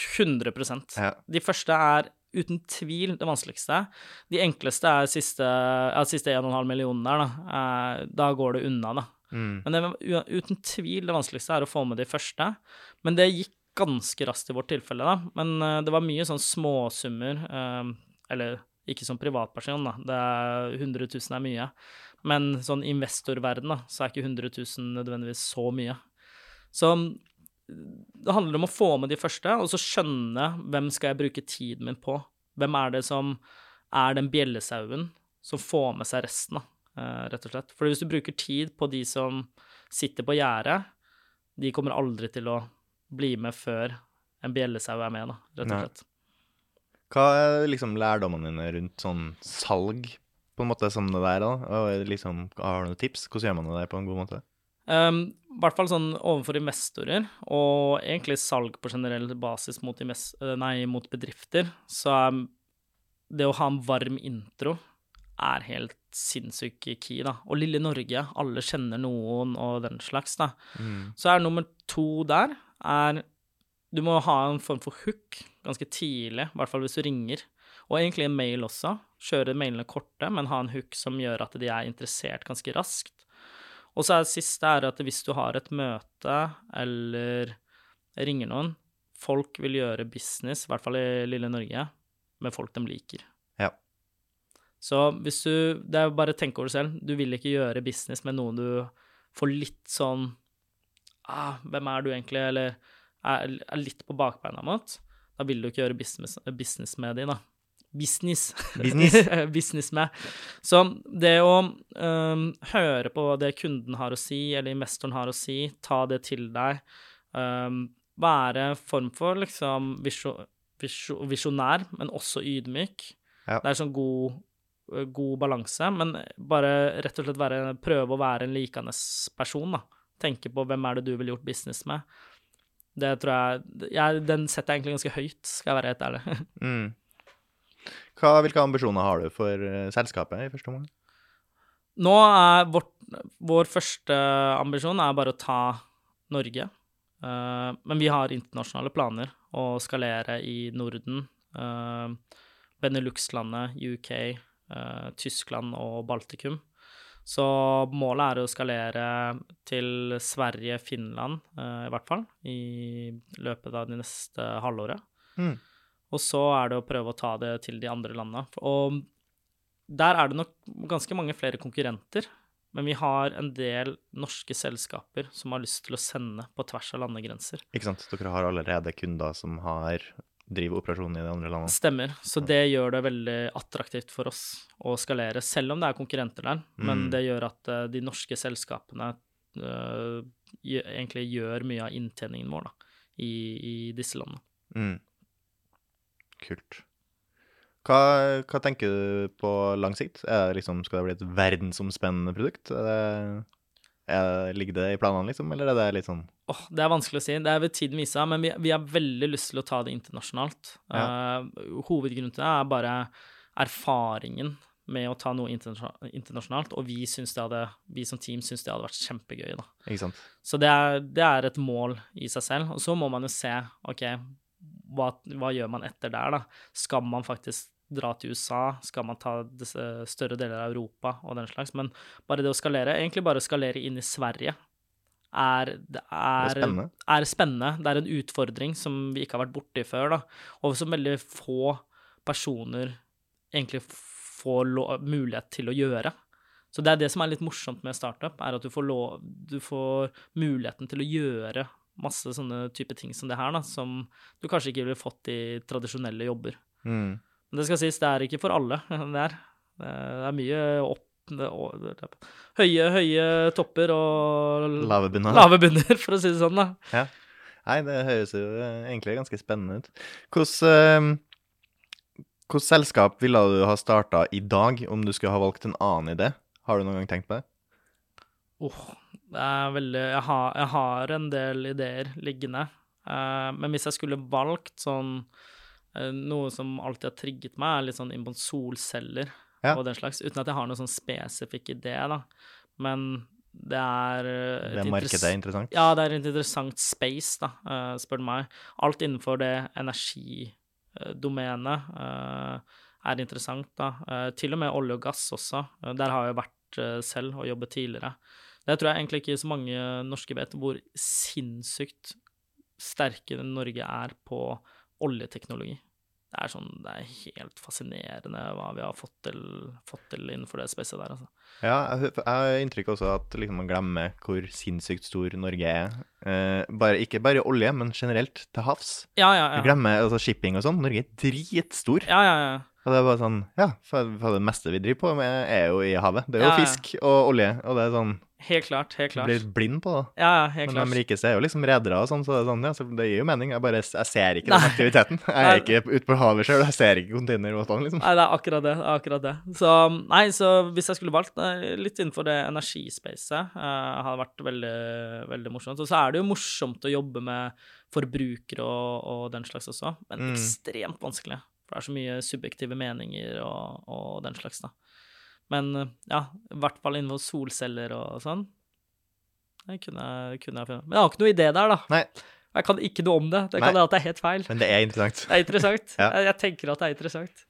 100 Ja. De første er uten tvil det vanskeligste. De enkleste er siste, ja, siste 1,5 millioner der, da. Uh, da går det unna, da. Mm. Men det, uten tvil det vanskeligste er å få med de første. Men det gikk ganske raskt i vårt tilfelle, da. Men eh, det var mye sånn småsummer. eh, eller ikke som privatperson, da. Det er 100 000 er mye. Men sånn investorverden, da, så er ikke 100 000 nødvendigvis så mye. Så mm, det handler om å få med de første, og så skjønne hvem skal jeg bruke tiden min på. Hvem er det som er den bjellesauen som får med seg resten, da, eh, rett og slett. For hvis du bruker tid på de som sitter på gjerdet, de kommer aldri til å bli med før en bjellesau er med, da, rett og slett. Hva er liksom lærdommene dine rundt sånn salg, på en måte, som det der, da? Og liksom, har du noen tips? Hvordan gjør man det der på en god måte? Um, I hvert fall sånn overfor investorer, og egentlig salg på generell basis mot, eh, nei, mot bedrifter, så er det å ha en varm intro er helt sinnssykt key, da. Og lille Norge, alle kjenner noen og den slags, da. Mm. Så er nummer to der er Du må ha en form for hook ganske tidlig, i hvert fall hvis du ringer. Og egentlig en mail også. Kjøre mailene korte, men ha en hook som gjør at de er interessert ganske raskt. Og så er det siste er at hvis du har et møte eller ringer noen Folk vil gjøre business, i hvert fall i lille Norge, med folk de liker. Ja. Så hvis du Det er jo bare å tenke over det selv. Du vil ikke gjøre business med noen du får litt sånn ah, Hvem er du egentlig? Eller er, er litt på bakbeina mot. Da vil du ikke gjøre business, business med de, da. Business. Business. business med. Så det å um, høre på det kunden har å si, eller investoren har å si, ta det til deg, um, være form for liksom visjonær, visjo, men også ydmyk. Ja. Det er sånn god, god balanse, men bare rett og slett være, prøve å være en likandes person, da. Tenke på hvem er det du ville gjort business med. Det tror jeg, jeg Den setter jeg egentlig ganske høyt, skal jeg være helt ærlig. Mm. Hva, hvilke ambisjoner har du for eh, selskapet i første omgang? Nå er vårt, vår første ambisjon er bare å ta Norge. Uh, men vi har internasjonale planer å skalere i Norden, uh, Benelux-landet, UK, uh, Tyskland og Baltikum. Så målet er å skalere til Sverige, Finland, eh, i hvert fall, i løpet av det neste halvåret. Mm. Og så er det å prøve å ta det til de andre landene. Og der er det nok ganske mange flere konkurrenter, men vi har en del norske selskaper som har lyst til å sende på tvers av landegrenser. Ikke sant? Dere har allerede kunder som har driver operasjonen i de andre landene. Stemmer. Så det gjør det veldig attraktivt for oss å skalere, selv om det er konkurrenter der. Men Mm. det gjør at eh, de norske selskapene uh, egentlig gjør mye av inntjeningen vår da, i, i disse landene. Mm. Kult. Hva, hva tenker du på lang sikt? Det liksom, skal det bli et verdensomspennende produkt? Er det, ligger det i planene, liksom, eller er det litt sånn Åh, det er vanskelig å si. Det er ved tiden vise men vi, vi har veldig lyst til å ta det internasjonalt. Eh, hovedgrunnen til det er bare erfaringen med å ta noe internasjonalt, og vi, det hadde, vi som team syns det hadde vært kjempegøy. da. Ikke sant? Så det er, det er et mål i seg selv. Og så må man jo se, OK, hva, hva gjør man etter der, da? Skal man faktisk dra til USA? Skal man ta større deler av Europa og den slags? Men bare det å skalere, egentlig bare å skalere inn i Sverige, er, det Det er, er spennende. er spennende. Det er en utfordring som vi ikke har vært borti før, da. Og som veldig få personer egentlig får mulighet til å gjøre. Så det er det som er litt morsomt med startup, er at du får, lov, du får muligheten til å gjøre masse sånne type ting som det her, da, som du kanskje ikke ville fått i tradisjonelle jobber. Mm. Men det skal sies, det er ikke for alle. Det er, det er mye opp Høye, høye topper og Lave bunner. lave bunner, for å si det sånn, da. Ja. Nei, det høres jo eh, egentlig ganske spennende ut. Hvordan, eh, selskap ville du ha starta i dag om du skulle ha valgt en annen idé? Har du noen gang tenkt på det? Oh, det er veldig jeg har, jeg har en del ideer liggende. Uh, men hvis jeg skulle valgt sånn Noe som alltid har trigget meg, er litt sånn inn solceller Ja. og den slags, uten at jeg har noen sånn spesifikk idé, da. Men det er eh, Det markedet er interessant? Ja, det er et interessant space, da, eh, spør du meg. Alt innenfor det energidomenet eh, er interessant, da. Eh, Til og med olje og gass også. Eh, Der har jeg vært eh, selv og jobbet tidligere. Det tror jeg egentlig ikke så mange norske vet, hvor sinnssykt sterke Norge er på oljeteknologi. Det er sånn, det er helt fascinerende hva vi har fått til, fått til innenfor det spacet der, altså. Ja, jeg jeg har inntrykk også at liksom man glemmer hvor sinnssykt stor Norge er. Eh, bare, ikke bare olje, men generelt til havs. Ja, ja, ja. ja. glemmer altså shipping og sånn. Norge er dritstor. Ja, ja, ja. Og det er bare sånn Ja, for, for det meste vi driver på med, er jo i havet. Det er jo Ja, ja. fisk og olje, og det er sånn Helt klart, helt Du klart. blir litt blind på det. Ja, ja, helt Men klart. de rikeste er jo liksom redere og sånn, så det sånn, ja, så det gir jo mening. Jeg bare jeg ser ikke den aktiviteten. Jeg er ikke ute på havet sjøl, jeg ser ikke containerbåtene, liksom. Nei, det er akkurat det. akkurat det. Så, nei, så hvis jeg skulle valgt eh, litt innenfor det energispacet, uh, hadde vært veldig, veldig morsomt. Og så er det jo morsomt å jobbe med forbrukere og, og den slags også, men Mm. ekstremt vanskelig. For det er så mye subjektive meninger og, og den slags, da. Men eh, ja, i hvert fall innenfor solceller og sånn. Det kunne, kunne jeg funnet. Men jeg har ikke noe idé der, da. Nei, Jeg kan ikke noe om det. Det kan Nei. være at det er helt feil. men det er interessant. Det er interessant. Ja. jeg, jeg tenker at det er interessant.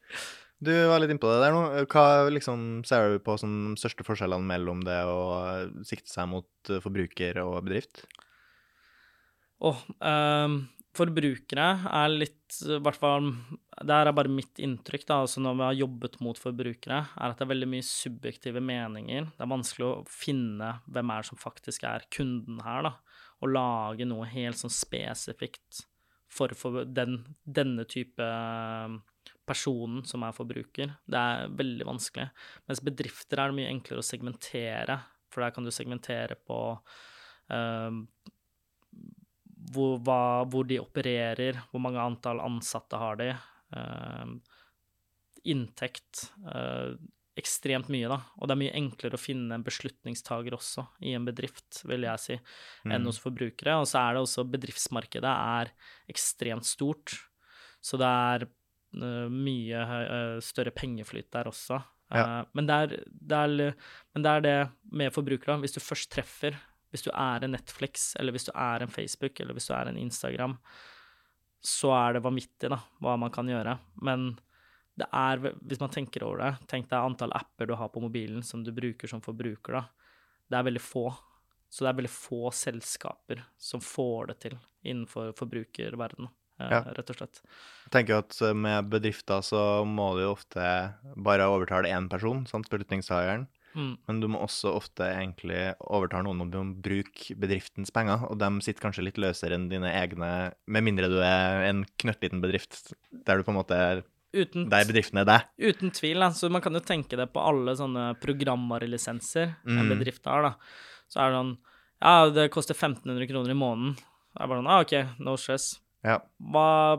Du var litt innpå det der nå. Hva liksom ser du på som de største forskjellene mellom det å sikte seg mot eh, forbruker og bedrift? Åh, ehm, forbrukere er litt I hvert fall Det er bare mitt inntrykk, da, altså når vi har jobbet mot forbrukere, er at det er veldig mye subjektive meninger. Det er vanskelig å finne hvem er som faktisk er kunden her, da. Og lage noe helt sånn spesifikt for, for den, denne type ehm, personen som er forbruker. Det er veldig vanskelig. Mens bedrifter er det mye enklere å segmentere, for der kan du segmentere på ehm, hvor, hva, hvor de opererer, hvor mange antall ansatte har de, Uh, inntekt, Uh, ekstremt mye, da. Og det er mye enklere å finne en beslutningstager også i en bedrift, vil jeg si, enn Mm. hos forbrukere. Og så er det også bedriftsmarkedet er ekstremt stort, så det er uh, mye uh, større pengeflyt der også. Ja. Eh, men, det er, det er, men det er det med forbrukere, hvis du først treffer hvis du er en Netflix, eller hvis du er en Facebook, eller hvis du er en Instagram, så er det vanvittig, da, hva man kan gjøre. Men det er, hvis man tenker over det, tenk deg antall apper du har på mobilen som du bruker som forbruker, da. Det er veldig få. Så det er veldig få selskaper som får det til innenfor forbrukerverdenen, eh, Ja. rett og slett. Jeg tenker at eh, med bedrifter så må du jo ofte bare overtale én person, sant, beslutningstageren. Mm. Men du må også ofte egentlig overtale noen om å bruke bedriftens penger, og de sitter kanskje litt løsere enn dine egne, med mindre du er en knøttliten bedrift, der du på en måte er Uten, Der bedriften er deg. Uten tvil, da. Så man kan jo tenke det på alle sånne programvarelisenser en Mm. bedrift har, da. Så er det sånn Ja, det koster 1500 kroner i måneden. Det er bare sånn, ah, OK, no stress. Ja. Hva,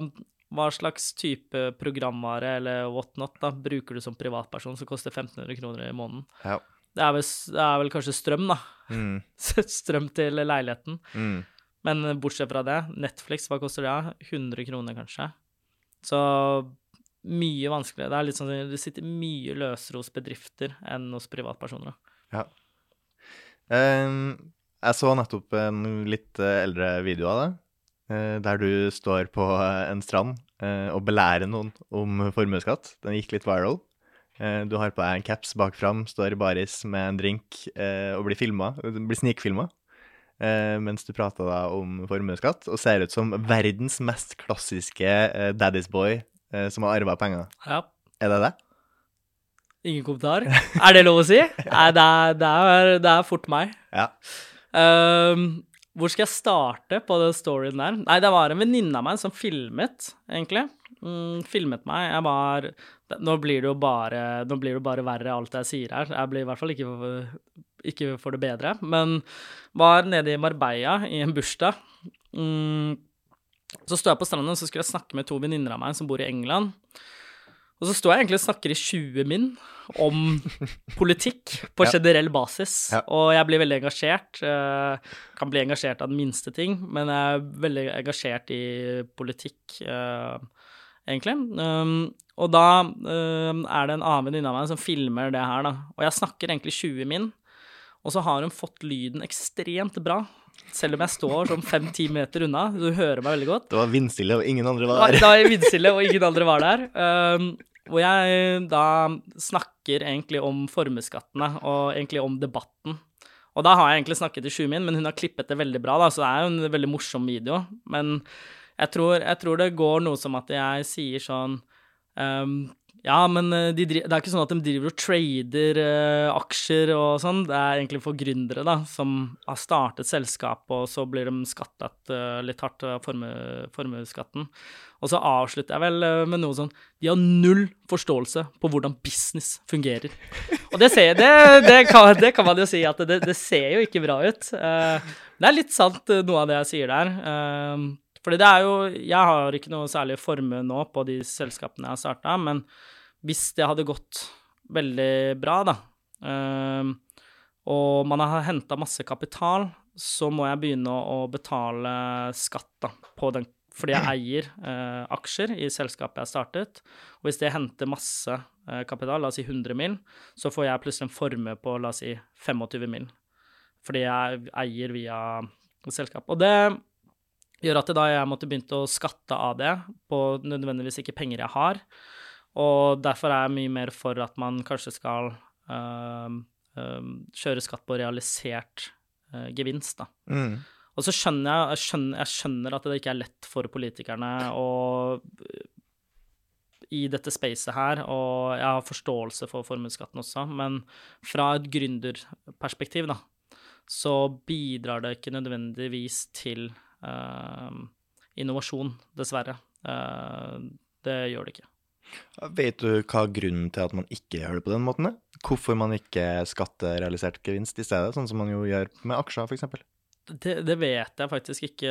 hva slags type programvare eller whatnot da, bruker du som privatperson som koster 1500 kroner i måneden? Ja. Det er vel, det er vel kanskje strøm, da. Mm, strøm til leiligheten. mm. Men bortsett fra det, Netflix, hva koster det? 100 kroner, kanskje. Så mye vanskeligere. Det er litt sånn det sitter mye løsere hos bedrifter enn hos privatpersoner. Ja. Um, jeg så nettopp en litt eh, eldre video av eh, der du står på eh, en strand eh, og belærer noen om formuesskatt. Den gikk litt viral. Eh, du har på deg en caps bak fram, står i baris med en drink eh, og blir filma, blir snikfilma. Eh, mens du prater da om formuesskatt, og ser ut som verdens mest klassiske eh, daddy's boy eh, som har arva penger. Ja. Er det det? Ingen kommentar? Er det lov å si? Nei, det er, det er, det er fort meg. Ja. Ehm, hvor skal jeg starte på den storyen der? Nei, det var en venninne av meg som filmet, egentlig. Mm, filmet meg. Jeg var Nå blir det jo bare Nå blir det bare verre, alt jeg sier her. Jeg blir i hvert fall ikke for, ikke for det bedre. Men var nede i Marbella i en bursdag. Mm, så sto jeg på stranden og skulle jeg snakke med to venninner av meg som bor i England. Og så står jeg egentlig og snakker i 20 min om politikk på generell basis. Ja. Og jeg blir veldig engasjert. eh, kan bli engasjert av den minste ting, men jeg er veldig engasjert i politikk, eh, egentlig. Um, og da um, er det en annen venninne av meg som filmer det her, da. Og jeg snakker egentlig 20 min, og så har hun fått lyden ekstremt bra. Selv om jeg står sånn fem-ti meter unna, så du hører meg veldig godt. Det var vindstille, og ingen andre var der. Ja, det var vindstille, og ingen andre var der. Hvor jeg da snakker egentlig om formuesskattene, og egentlig om debatten. Og da har jeg egentlig snakket i sju min, men hun har klippet det veldig bra, da, så det er jo en veldig morsom video. Men jeg tror, jeg tror det går noe som at jeg sier sånn um, ja, men eh, de det er ikke sånn at de driver og trader uh, aksjer og sånn. Det er egentlig for gründere, da, som har startet selskap, og så blir de skattet uh, litt hardt av formue- formuesskatten. Og så avslutter jeg vel uh, med noe sånn De har null forståelse på hvordan business fungerer. Og det, ser, det, det, kan, det kan man jo si at det, ser jo ikke bra ut. Det er litt sant, noe av det jeg sier der. Uh, fordi det er jo Jeg har ikke noe særlig formue nå på de selskapene jeg har starta, men hvis det hadde gått veldig bra, da, eh, og man har henta masse kapital, så må jeg begynne å, betale skatt da, på den, fordi jeg eier eh, aksjer i selskapet jeg startet. Og hvis det henter masse eh, kapital, la oss si 100 mill., så får jeg plutselig en formue på la oss si 25 mill., fordi jeg eier via selskap. Og det gjør at det da jeg måtte begynt å skatte av det på nødvendigvis ikke penger jeg har. Og derfor er jeg mye mer for at man kanskje skal øhm, øhm, kjøre skatt på realisert øh, gevinst, da. Mm. Og så skjønner jeg, jeg skjønner, jeg skjønner at det ikke er lett for politikerne å i dette spacet her, og jeg har forståelse for formuesskatten også, men fra et gründerperspektiv, da, så bidrar det ikke nødvendigvis til uh, innovasjon, dessverre. Uh, det gjør det ikke. Vet du hva grunnen til at man ikke gjør det på den måten er? Hvorfor man ikke skatter realisert gevinst i stedet, sånn som man jo gjør med aksjer, f.eks.? Det, det vet jeg faktisk ikke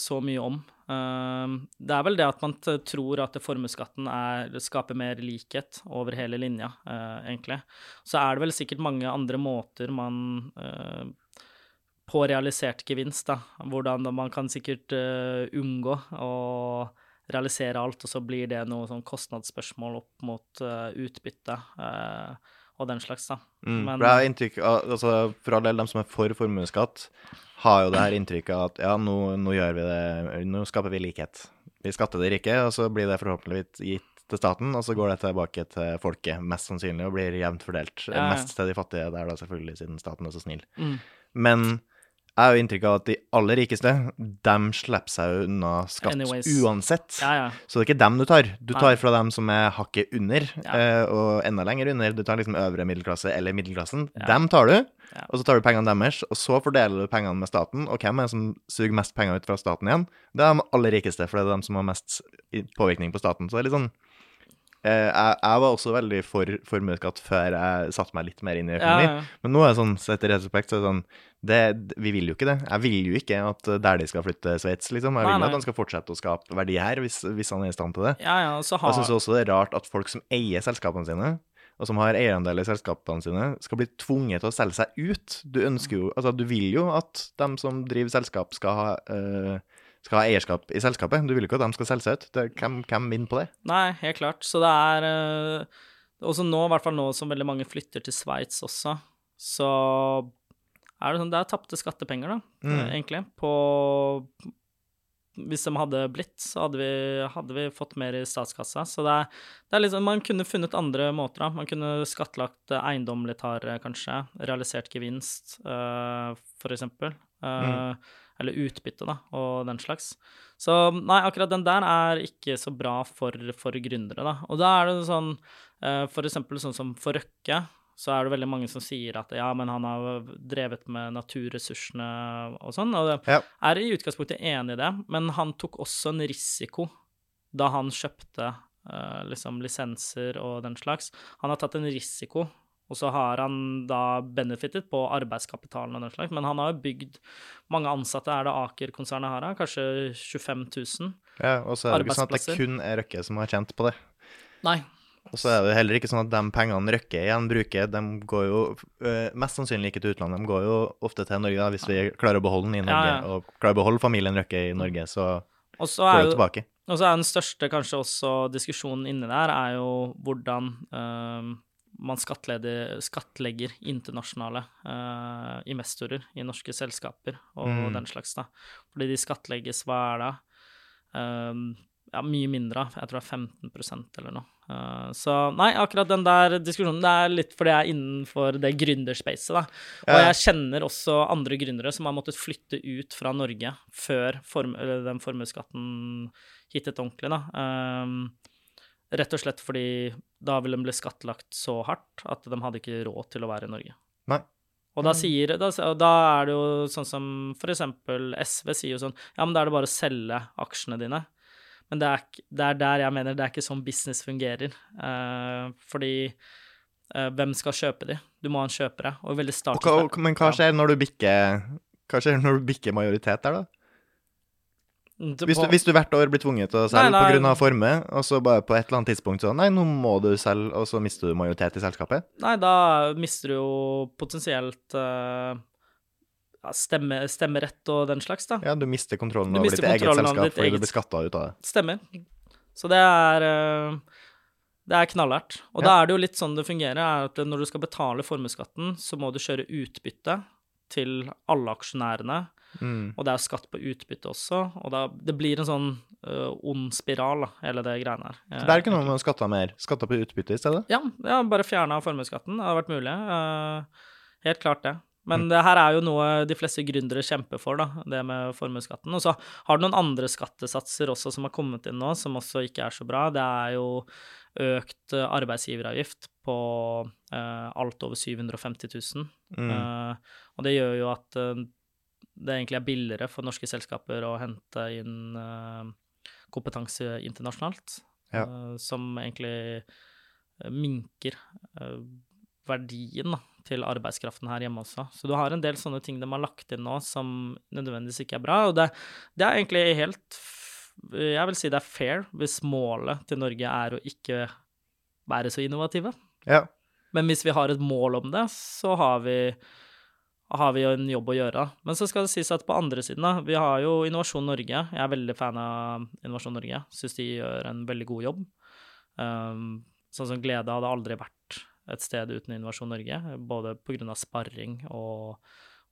så mye om. Eh, Det er vel det at man tror at formuesskatten er- skaper mer likhet over hele linja, eh, egentlig. Så er det vel sikkert mange andre måter man eh, På realisert gevinst, da. Hvordan man kan sikkert eh, unngå å realisere alt, og så blir det noe sånn kostnadsspørsmål opp mot uh, utbytte uh, og den slags, da. Mm. Men- for jeg har inntrykk av, altså For all del, de som er for formuesskatt, har jo det her inntrykket av at ja, nå, nå gjør vi det, nå skaper vi likhet. Vi skatter de rike, og så blir det forhåpentligvis gitt til staten, og så går det tilbake til folket, mest sannsynlig, og blir jevnt fordelt. Ja, ja. Mest til de fattige der, da, selvfølgelig, siden staten er så snill. Mm. Men jeg har jo inntrykk av at de aller rikeste, dem slipper seg unna skatt Anyways. uansett. Ja, ja. Så det er ikke dem du tar. Du Nei. tar fra dem som er hakket under, Ja. eh, og enda lenger under. Du tar liksom øvre middelklasse eller middelklassen. Dem tar du, og så tar du pengene deres, og så fordeler du pengene med staten. Og hvem er det som suger mest penger ut fra staten igjen? Det er de aller rikeste, for det er dem som har mest påvirkning på staten. Så det er litt sånn jeg, jeg var også veldig for formuesskatt før jeg satte meg litt mer inn i Ja, økonomi. ja. Men nå er det sånn, sett i retrospekt, så er det sånn det, Vi vil jo ikke det. Jeg vil jo ikke at eh, Dæhlie skal flytte til Sveits, liksom. Jeg vil nei. at han skal fortsette å skape verdi her, hvis, hvis han er i stand til det. Ja, ja, så Jeg har syns også det er rart at folk som eier selskapene sine, og som har eierandel i selskapene sine, skal bli tvunget til å selge seg ut. Du ønsker jo, altså du vil jo at dem som driver selskap, skal ha, eh, skal ha eierskap i selskapet. Du vil ikke at de skal selge seg ut. Det, hvem, hvem vinner på det? Nei, helt klart. Så det er eh, Også nå, i hvert fall nå som veldig mange flytter til Sveits også, så er det sånn Det er tapte skattepenger, da, Mm. eh, egentlig. På Hvis de hadde blitt, så hadde vi, hadde vi fått mer i statskassa. Så det er, det er liksom Man kunne funnet andre måter, da. Man kunne skattlagt eiendom litt hardere, kanskje. Realisert gevinst, uh, for eksempel. Eh, Eller utbytte, da, og den slags. Så nei, akkurat den der er ikke så bra for, for gründere, da. Og da er det sånn, eh, for eksempel sånn som for Røkke, så er det veldig mange som sier at ja, men han har drevet med naturressursene og sånn, og Ja. er i utgangspunktet enig i det, men han tok også en risiko da han kjøpte eh, liksom lisenser og den slags. Han har tatt en risiko, og så har han da benefitet på arbeidskapitalen og den slags, men han har jo bygd mange ansatte, er det Aker-konsernet har, kanskje 25 000? Ja, og så er det ikke sånn at det kun er Røkke som har tjent på det. Nei. Og så er det heller ikke sånn at de pengene Røkke igjen bruker, de går jo øh, mest sannsynlig ikke til utlandet. De går jo ofte til Norge, da, hvis vi klarer å beholde den i Norge. Ja, ja. Og klarer å beholde familien Røkke i Norge, så Og går det tilbake. Og så er den største kanskje også diskusjonen inni der, er jo hvordan eh, man skattlegger, internasjonale uh, investorer i norske selskaper og Mm. den slags, da. Fordi de skattlegges, hva er det? Um, ja, mye mindre, jeg tror det er 15% eller noe. Uh, så nei, akkurat den der diskusjonen, det er litt fordi jeg er innenfor det gründerspacet, da. Og Ja. jeg kjenner også andre gründere som har måttet flytte ut fra Norge før form eller den formuesskatten hittet ordentlig, da. Ehm, rett og slett fordi da ville de bli skattlagt så hardt at de hadde ikke råd til å være i Norge. Nei. Og da, sier, da, da er det jo sånn som for eksempel SV sier jo sånn Ja, men da er det bare å selge aksjene dine. Men det er, det er der jeg mener det er ikke sånn business fungerer. Eh, fordi eh, hvem skal kjøpe de? Du må ha en kjøpere. Og veldig Og start hva, men hva skjer når du bikker Hva skjer når du bikker majoritet der, da? Hvis du, hvis du hvert år blir tvunget til å selge pga. forme, og så bare på et eller annet tidspunkt sånn Nei, nå må du selge, og så mister du majoritet i selskapet? Nei, da mister du jo potensielt uh, stemme, stemmerett og den slags, da. Ja, du mister kontrollen Du over mister ditt eget kontrollen eget selskap ditt fordi du blir skatta ut av det. Stemmer. Så det er uh, Det er knallhardt. Og Ja. da er det jo litt sånn det fungerer, er at når du skal betale formuesskatten, så må du kjøre utbytte til alle aksjonærene. Mm. Og det er skatt på utbytte også. Og da, det blir en sånn uh, ond spiral, da, hele det greiene her. Så det er ikke noe med å skatte mer. Skatte på utbytte i stedet? Ja, ja bare fjerna formuesskatten. Det hadde vært mulig. Uh, helt klart det. Men det her er jo noe de fleste gründere kjemper for, da, det med formuesskatten. Og så har du noen andre skattesatser også som har kommet inn nå, som også ikke er så bra. Det er jo økt eh, arbeidsgiveravgift på eh, alt over 750 000. Mm. Eh, og det gjør jo at eh, det egentlig er billigere for norske selskaper å hente inn eh, kompetanse internasjonalt, Ja. eh, som egentlig eh, minker verdien da, til arbeidskraften her hjemme også. Så du har en del sånne ting de har lagt inn nå som nødvendigvis ikke er bra. Og det, det er egentlig helt Jeg vil si det er fair hvis målet til Norge er å ikke være så innovative. Ja. Men hvis vi har et mål om det, så har vi, har vi jo en jobb å gjøre. Men så skal det sies at på andre siden, da, vi har jo Innovasjon Norge. Jeg er veldig fan av Innovasjon Norge. Syns de gjør en veldig god jobb. Um, sånn som Glede hadde aldri vært et sted uten Innovasjon Norge, både pga. sparring og,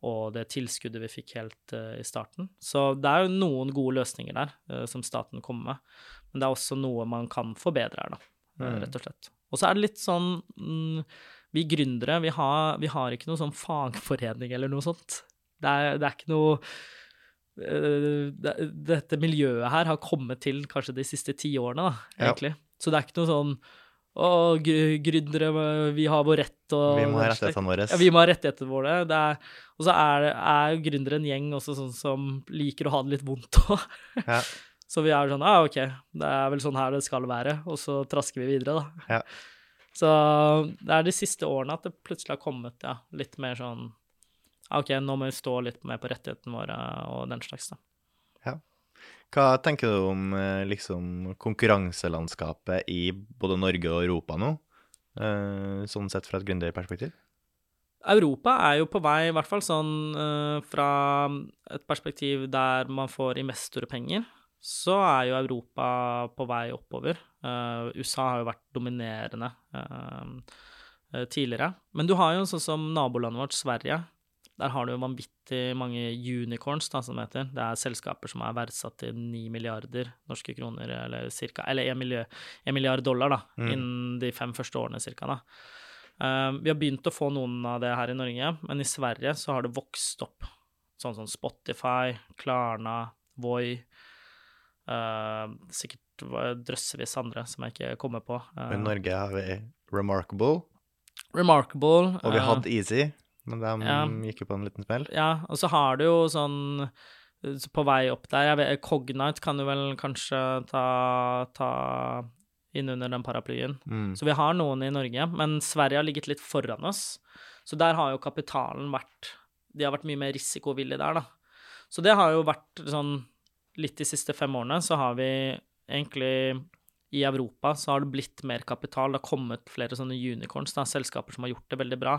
og det tilskuddet vi fikk helt uh, i starten. Så det er jo noen gode løsninger der uh, som staten kommer med, men det er også noe man kan forbedre her, da, eh, Mm. rett og slett. Og så er det litt sånn mm, Vi gründere, vi har, vi har ikke noe sånn fagforening eller noe sånt. Det er, det er ikke noe eh, det, Dette miljøet her har kommet til kanskje de siste ti årene, da, Ja. egentlig. Så det er ikke noe sånn å, gründere, vi har vår rett og Vi må ha rettighetene våre. Ja, vi må ha rettighetene våre. Det og så er, er jo gründere en gjeng også sånn som liker å ha det litt vondt òg. Ja. Så vi er sånn ah, OK, det er vel sånn her det skal være, og så trasker vi videre, da. Ja. Så det er de siste årene at det plutselig har kommet ja, litt mer sånn OK, nå må vi stå litt mer på rettighetene våre og den slags, da. Hva tenker du om eh, liksom konkurranselandskapet i både Norge og Europa nå? Eh, sånn sett fra et gründerperspektiv? Europa er jo på vei, i hvert fall sånn eh, fra et perspektiv der man får investorpenger, så er jo Europa på vei oppover. Eh, USA har jo vært dominerende eh, eh, tidligere. Men du har jo sånn som nabolandet vårt, Sverige. Der har du vanvittig mange unicorns, da, som det heter. Det er selskaper som er verdsatt til 9 milliarder norske kroner, eller cirka, eller 1 milliard, 1 milliard dollar, da, Mm. innen de fem første årene, cirka, da. Uh, vi har begynt å få noen av det her i Norge, men i Sverige så har det vokst opp. Sånn som Spotify, Klarna, Voi. uh, sikkert drøssevis andre som jeg ikke kommer på. Eh, I Norge har vi Remarkable, Remarkable. og vi eh, hadde Easy, men de ja. gikk jo på en liten smell. Ja, og så har du jo sånn på vei opp der vet, Cognite kan du vel kanskje ta, ta inn under den paraplyen. Mm. Så vi har noen i Norge, men Sverige har ligget litt foran oss. Så der har jo kapitalen vært De har vært mye mer risikovillige der, da. Så det har jo vært sånn Litt de siste fem årene så har vi egentlig i Europa så har det blitt mer kapital. Det har kommet flere sånne unicorns, da, selskaper som har gjort det veldig bra.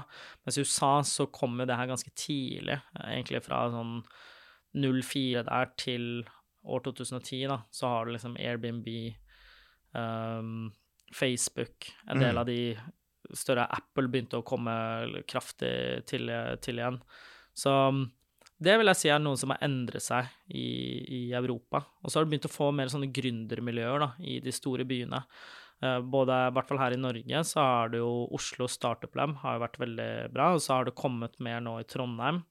Mens i USA så kom jo det her ganske tidlig, egentlig fra sånn 04 der til år 2010, da, så har du liksom Airbnb, um, Facebook, en del Mm. av de større Apple begynte å komme kraftig til, til igjen. Så um, det vil jeg si er noe som har endret seg i, i Europa. Og så har du begynt å få mer sånne gründermiljøer da, i de store byene. Eh, Både, i hvert fall her i Norge, så har det jo Oslo Startup Lab har jo vært veldig bra, og så har det kommet mer nå i Trondheim.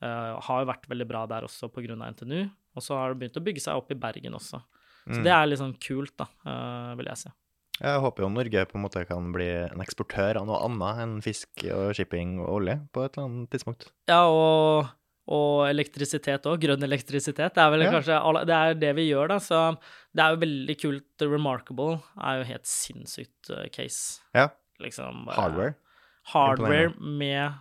Uh, har jo vært veldig bra der også av NTNU. Og så har det begynt å bygge seg opp i Bergen også. Så Mm. det er litt sånn kult, da, uh, vil jeg si. Jeg håper jo Norge på en måte kan bli en eksportør av noe annet enn fisk og shipping og olje på et eller annet tidspunkt. Ja, og, og elektrisitet òg. Grønn elektrisitet. Det er vel Ja. kanskje Det er det vi gjør, da. Så det er jo veldig kult. The Remarkable er jo helt sinnssykt eh, case. Ja. Liksom bare- Hardware. Hardware med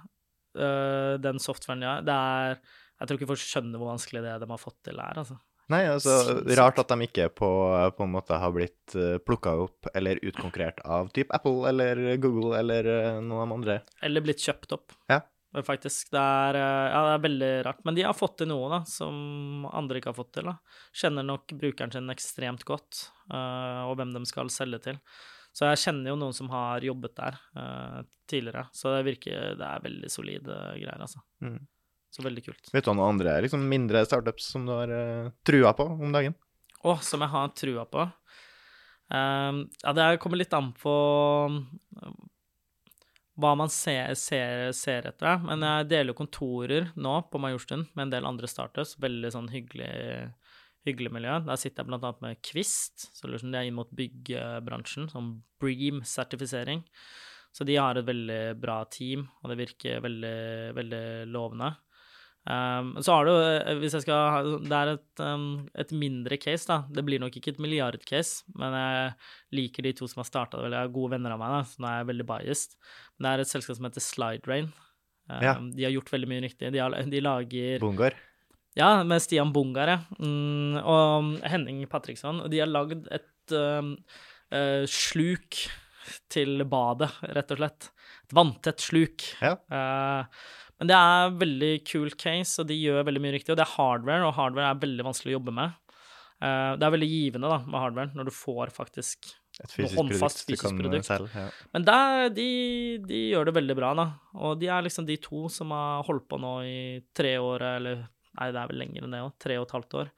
uh, den softwaren de har. Det er Jeg tror ikke folk skjønner hvor vanskelig det de har fått til er, altså. Nei, altså rart at de ikke på, på en måte har blitt plukka opp eller utkonkurrert av typ Apple eller Google eller eh, noen av de andre. Eller blitt kjøpt opp. Ja. Faktisk. Det er, eh, ja, det er veldig rart. Men de har fått til noe, da, som andre ikke har fått til. da. Kjenner nok brukeren sin ekstremt godt, uh, og hvem de skal selge til. Så jeg kjenner jo noen som har jobbet der uh, tidligere, så det virker Det er veldig solide greier, altså. Mm. Så veldig kult. Vet du om noen andre liksom mindre startups som du har uh, trua på om dagen? Å, som jeg har trua på. Ehm, ja, det kommer litt an på hva man ser, ser, ser etter. Men jeg deler jo kontorer nå på Majorstuen med en del andre startups. Veldig sånn hyggelig, hyggelig miljø. Der sitter jeg annet med Kvist, som er inn mot byggebransjen, som Bream-sertifisering. Så de har et veldig bra team, og det virker veldig, veldig lovende. Um, så har du, eh, hvis jeg skal ha Det er et, um, et mindre case, da. Det blir nok ikke et milliardcase, men jeg liker de to som har starta det. Jeg er gode venner av meg, da, så nå er jeg veldig biased. Men det er et selskap som heter Slidrain. Um, Ja. De har gjort veldig mye riktig. De, har, de lager Bungar? Ja, med Stian Bungar, ja. Mm, og Henning Patriksson. Og de har lagd et um, uh, sluk til badet, rett og slett. Et vanntett sluk. Ja. Eh, men det er veldig cool case, og de gjør veldig mye riktig. Og det er hardware, og hardware er veldig vanskelig å jobbe med. Eh, det er veldig givende da, med hardware, når du får faktisk Et fysisk håndfast produkt fysisk produkt. Selv, Ja. Men der, de, de gjør det veldig bra, da. Og de er liksom de to som har holdt på nå i tre år, eller Nei, det er vel lenger enn det òg. Tre og et halvt år.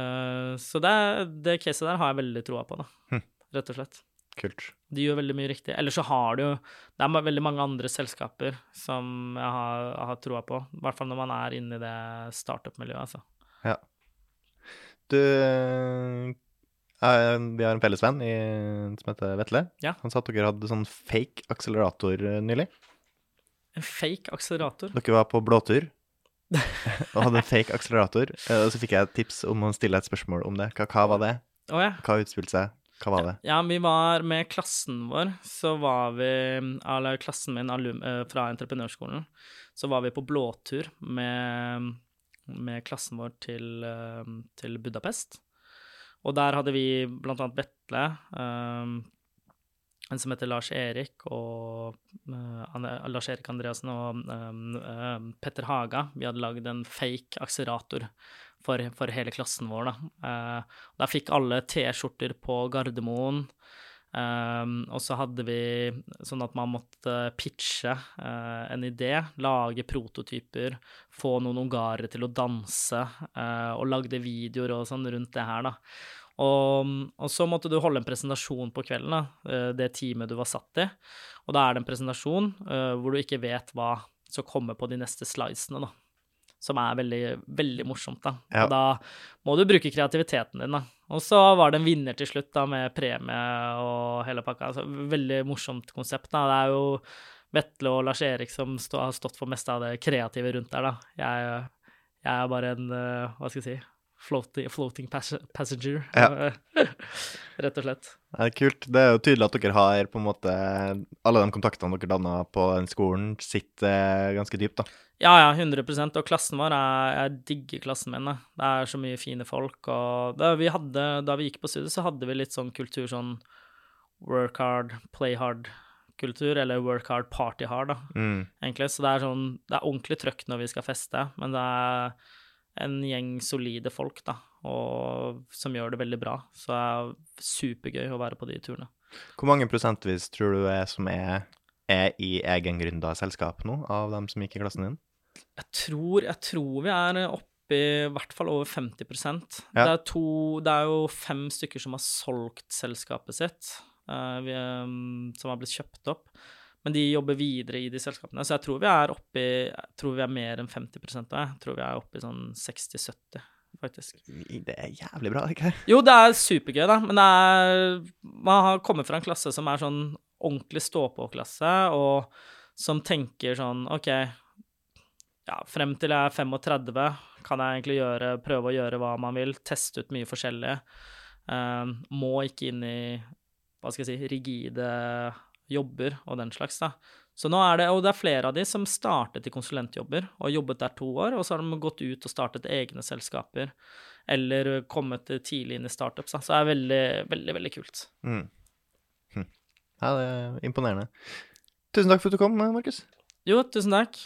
Eh, så det, det caset der har jeg veldig troa på, da. Hm. Rett og slett. Kult. De gjør veldig mye riktig. Ellers så har du jo Det er veldig mange andre selskaper som jeg har, jeg har troa på. I hvert fall når man er inne i det startup-miljøet, altså. Du eh, Vi har en felles venn som heter Vetle. Ja. Han sa at dere hadde sånn fake akselerator eh, nylig. En fake akselerator. Dere var på blåtur og hadde en fake akselerator. eh, Og så fikk jeg et tips om å stille et spørsmål om det. Hva, hva var det? Oh, ja. Hva utspilte seg? Hva var det? Ja, vi var med klassen vår, så var vi Eller klassen min alum, eh, fra entreprenørskolen. Så var vi på blåtur med, med klassen vår til, eh, til Budapest. Og der hadde vi blant annet Vetle, um, en som heter Lars Erik, og uh, Lars Erik Andreassen og um, uh, Petter Haga. Vi hadde lagd en fake akselerator for, for hele klassen vår, da. Eh, der fikk alle T-skjorter på Gardermoen. Um, og så hadde vi sånn at man måtte pitche eh, en idé, lage prototyper, få noen ungarere til å danse, eh, og lagde videoer og sånn rundt det her, da. Og, og så måtte du holde en presentasjon på kvelden, da, eh, det teamet du var satt i. Og da er det en presentasjon hvor du ikke vet hva som kommer på de neste slidesene, da. Som er veldig, veldig morsomt, da. Ja. Da må du bruke kreativiteten din, da. Og så var det en vinner til slutt, da, med premie og hele pakka. Altså, veldig morsomt konsept, da. Det er jo Vetle og Lars Erik som stå, har stått for mest av det kreative rundt der, da. Jeg, jeg er bare en, eh, hva skal jeg si, floating, floating passenger. Ja. rett og slett. Det er kult. Det er jo tydelig at dere har på en måte Alle de kontaktene dere danna på den skolen, sitter ganske dypt, da. Ja, ja, 100 Og klassen vår er Jeg digger klassen min. Da. Det er så mye fine folk. Og vi, hadde, da vi gikk på studiet, så hadde vi litt sånn kultur sånn work hard, play hard-kultur, eller work hard, party hard, da, Mm. egentlig. Så det er sånn Det er ordentlig trøkk når vi skal feste, men det er en gjeng solide folk, da, og som gjør det veldig bra. Så det er supergøy å være på de turene. Hvor mange prosentvis tror du er som er, er i egengründa selskap nå, av dem som gikk i klassen din? Jeg tror, jeg tror vi er oppe i hvert fall over 50 Ja. det, er to, det er jo fem stykker som har solgt selskapet sitt, uh, vi, um, som har blitt kjøpt opp. Men de jobber videre i de selskapene, så jeg tror vi er oppe i Jeg tror vi er mer enn 50 av det. Jeg tror vi er oppe i sånn 60-70, faktisk. Det er jævlig bra, ikke det? Jo, det er supergøy, da, men det er Man har kommet fra en klasse som er sånn ordentlig stå-på-klasse, og som tenker sånn OK, ja, frem til jeg er 35, kan jeg egentlig gjøre, prøve å gjøre hva man vil, teste ut mye forskjellig. Eh, må ikke inn i, hva skal jeg si, rigide jobber og den slags, da. Så nå er det, og det er flere av de som startet i konsulentjobber og jobbet der to år, og så har de gått ut og startet egne selskaper, eller kommet tidlig inn i startups, da. Så det er veldig, veldig, veldig kult. Mm. Hm. Ja, det er imponerende. Tusen takk for at du kom, Markus. Jo, tusen takk.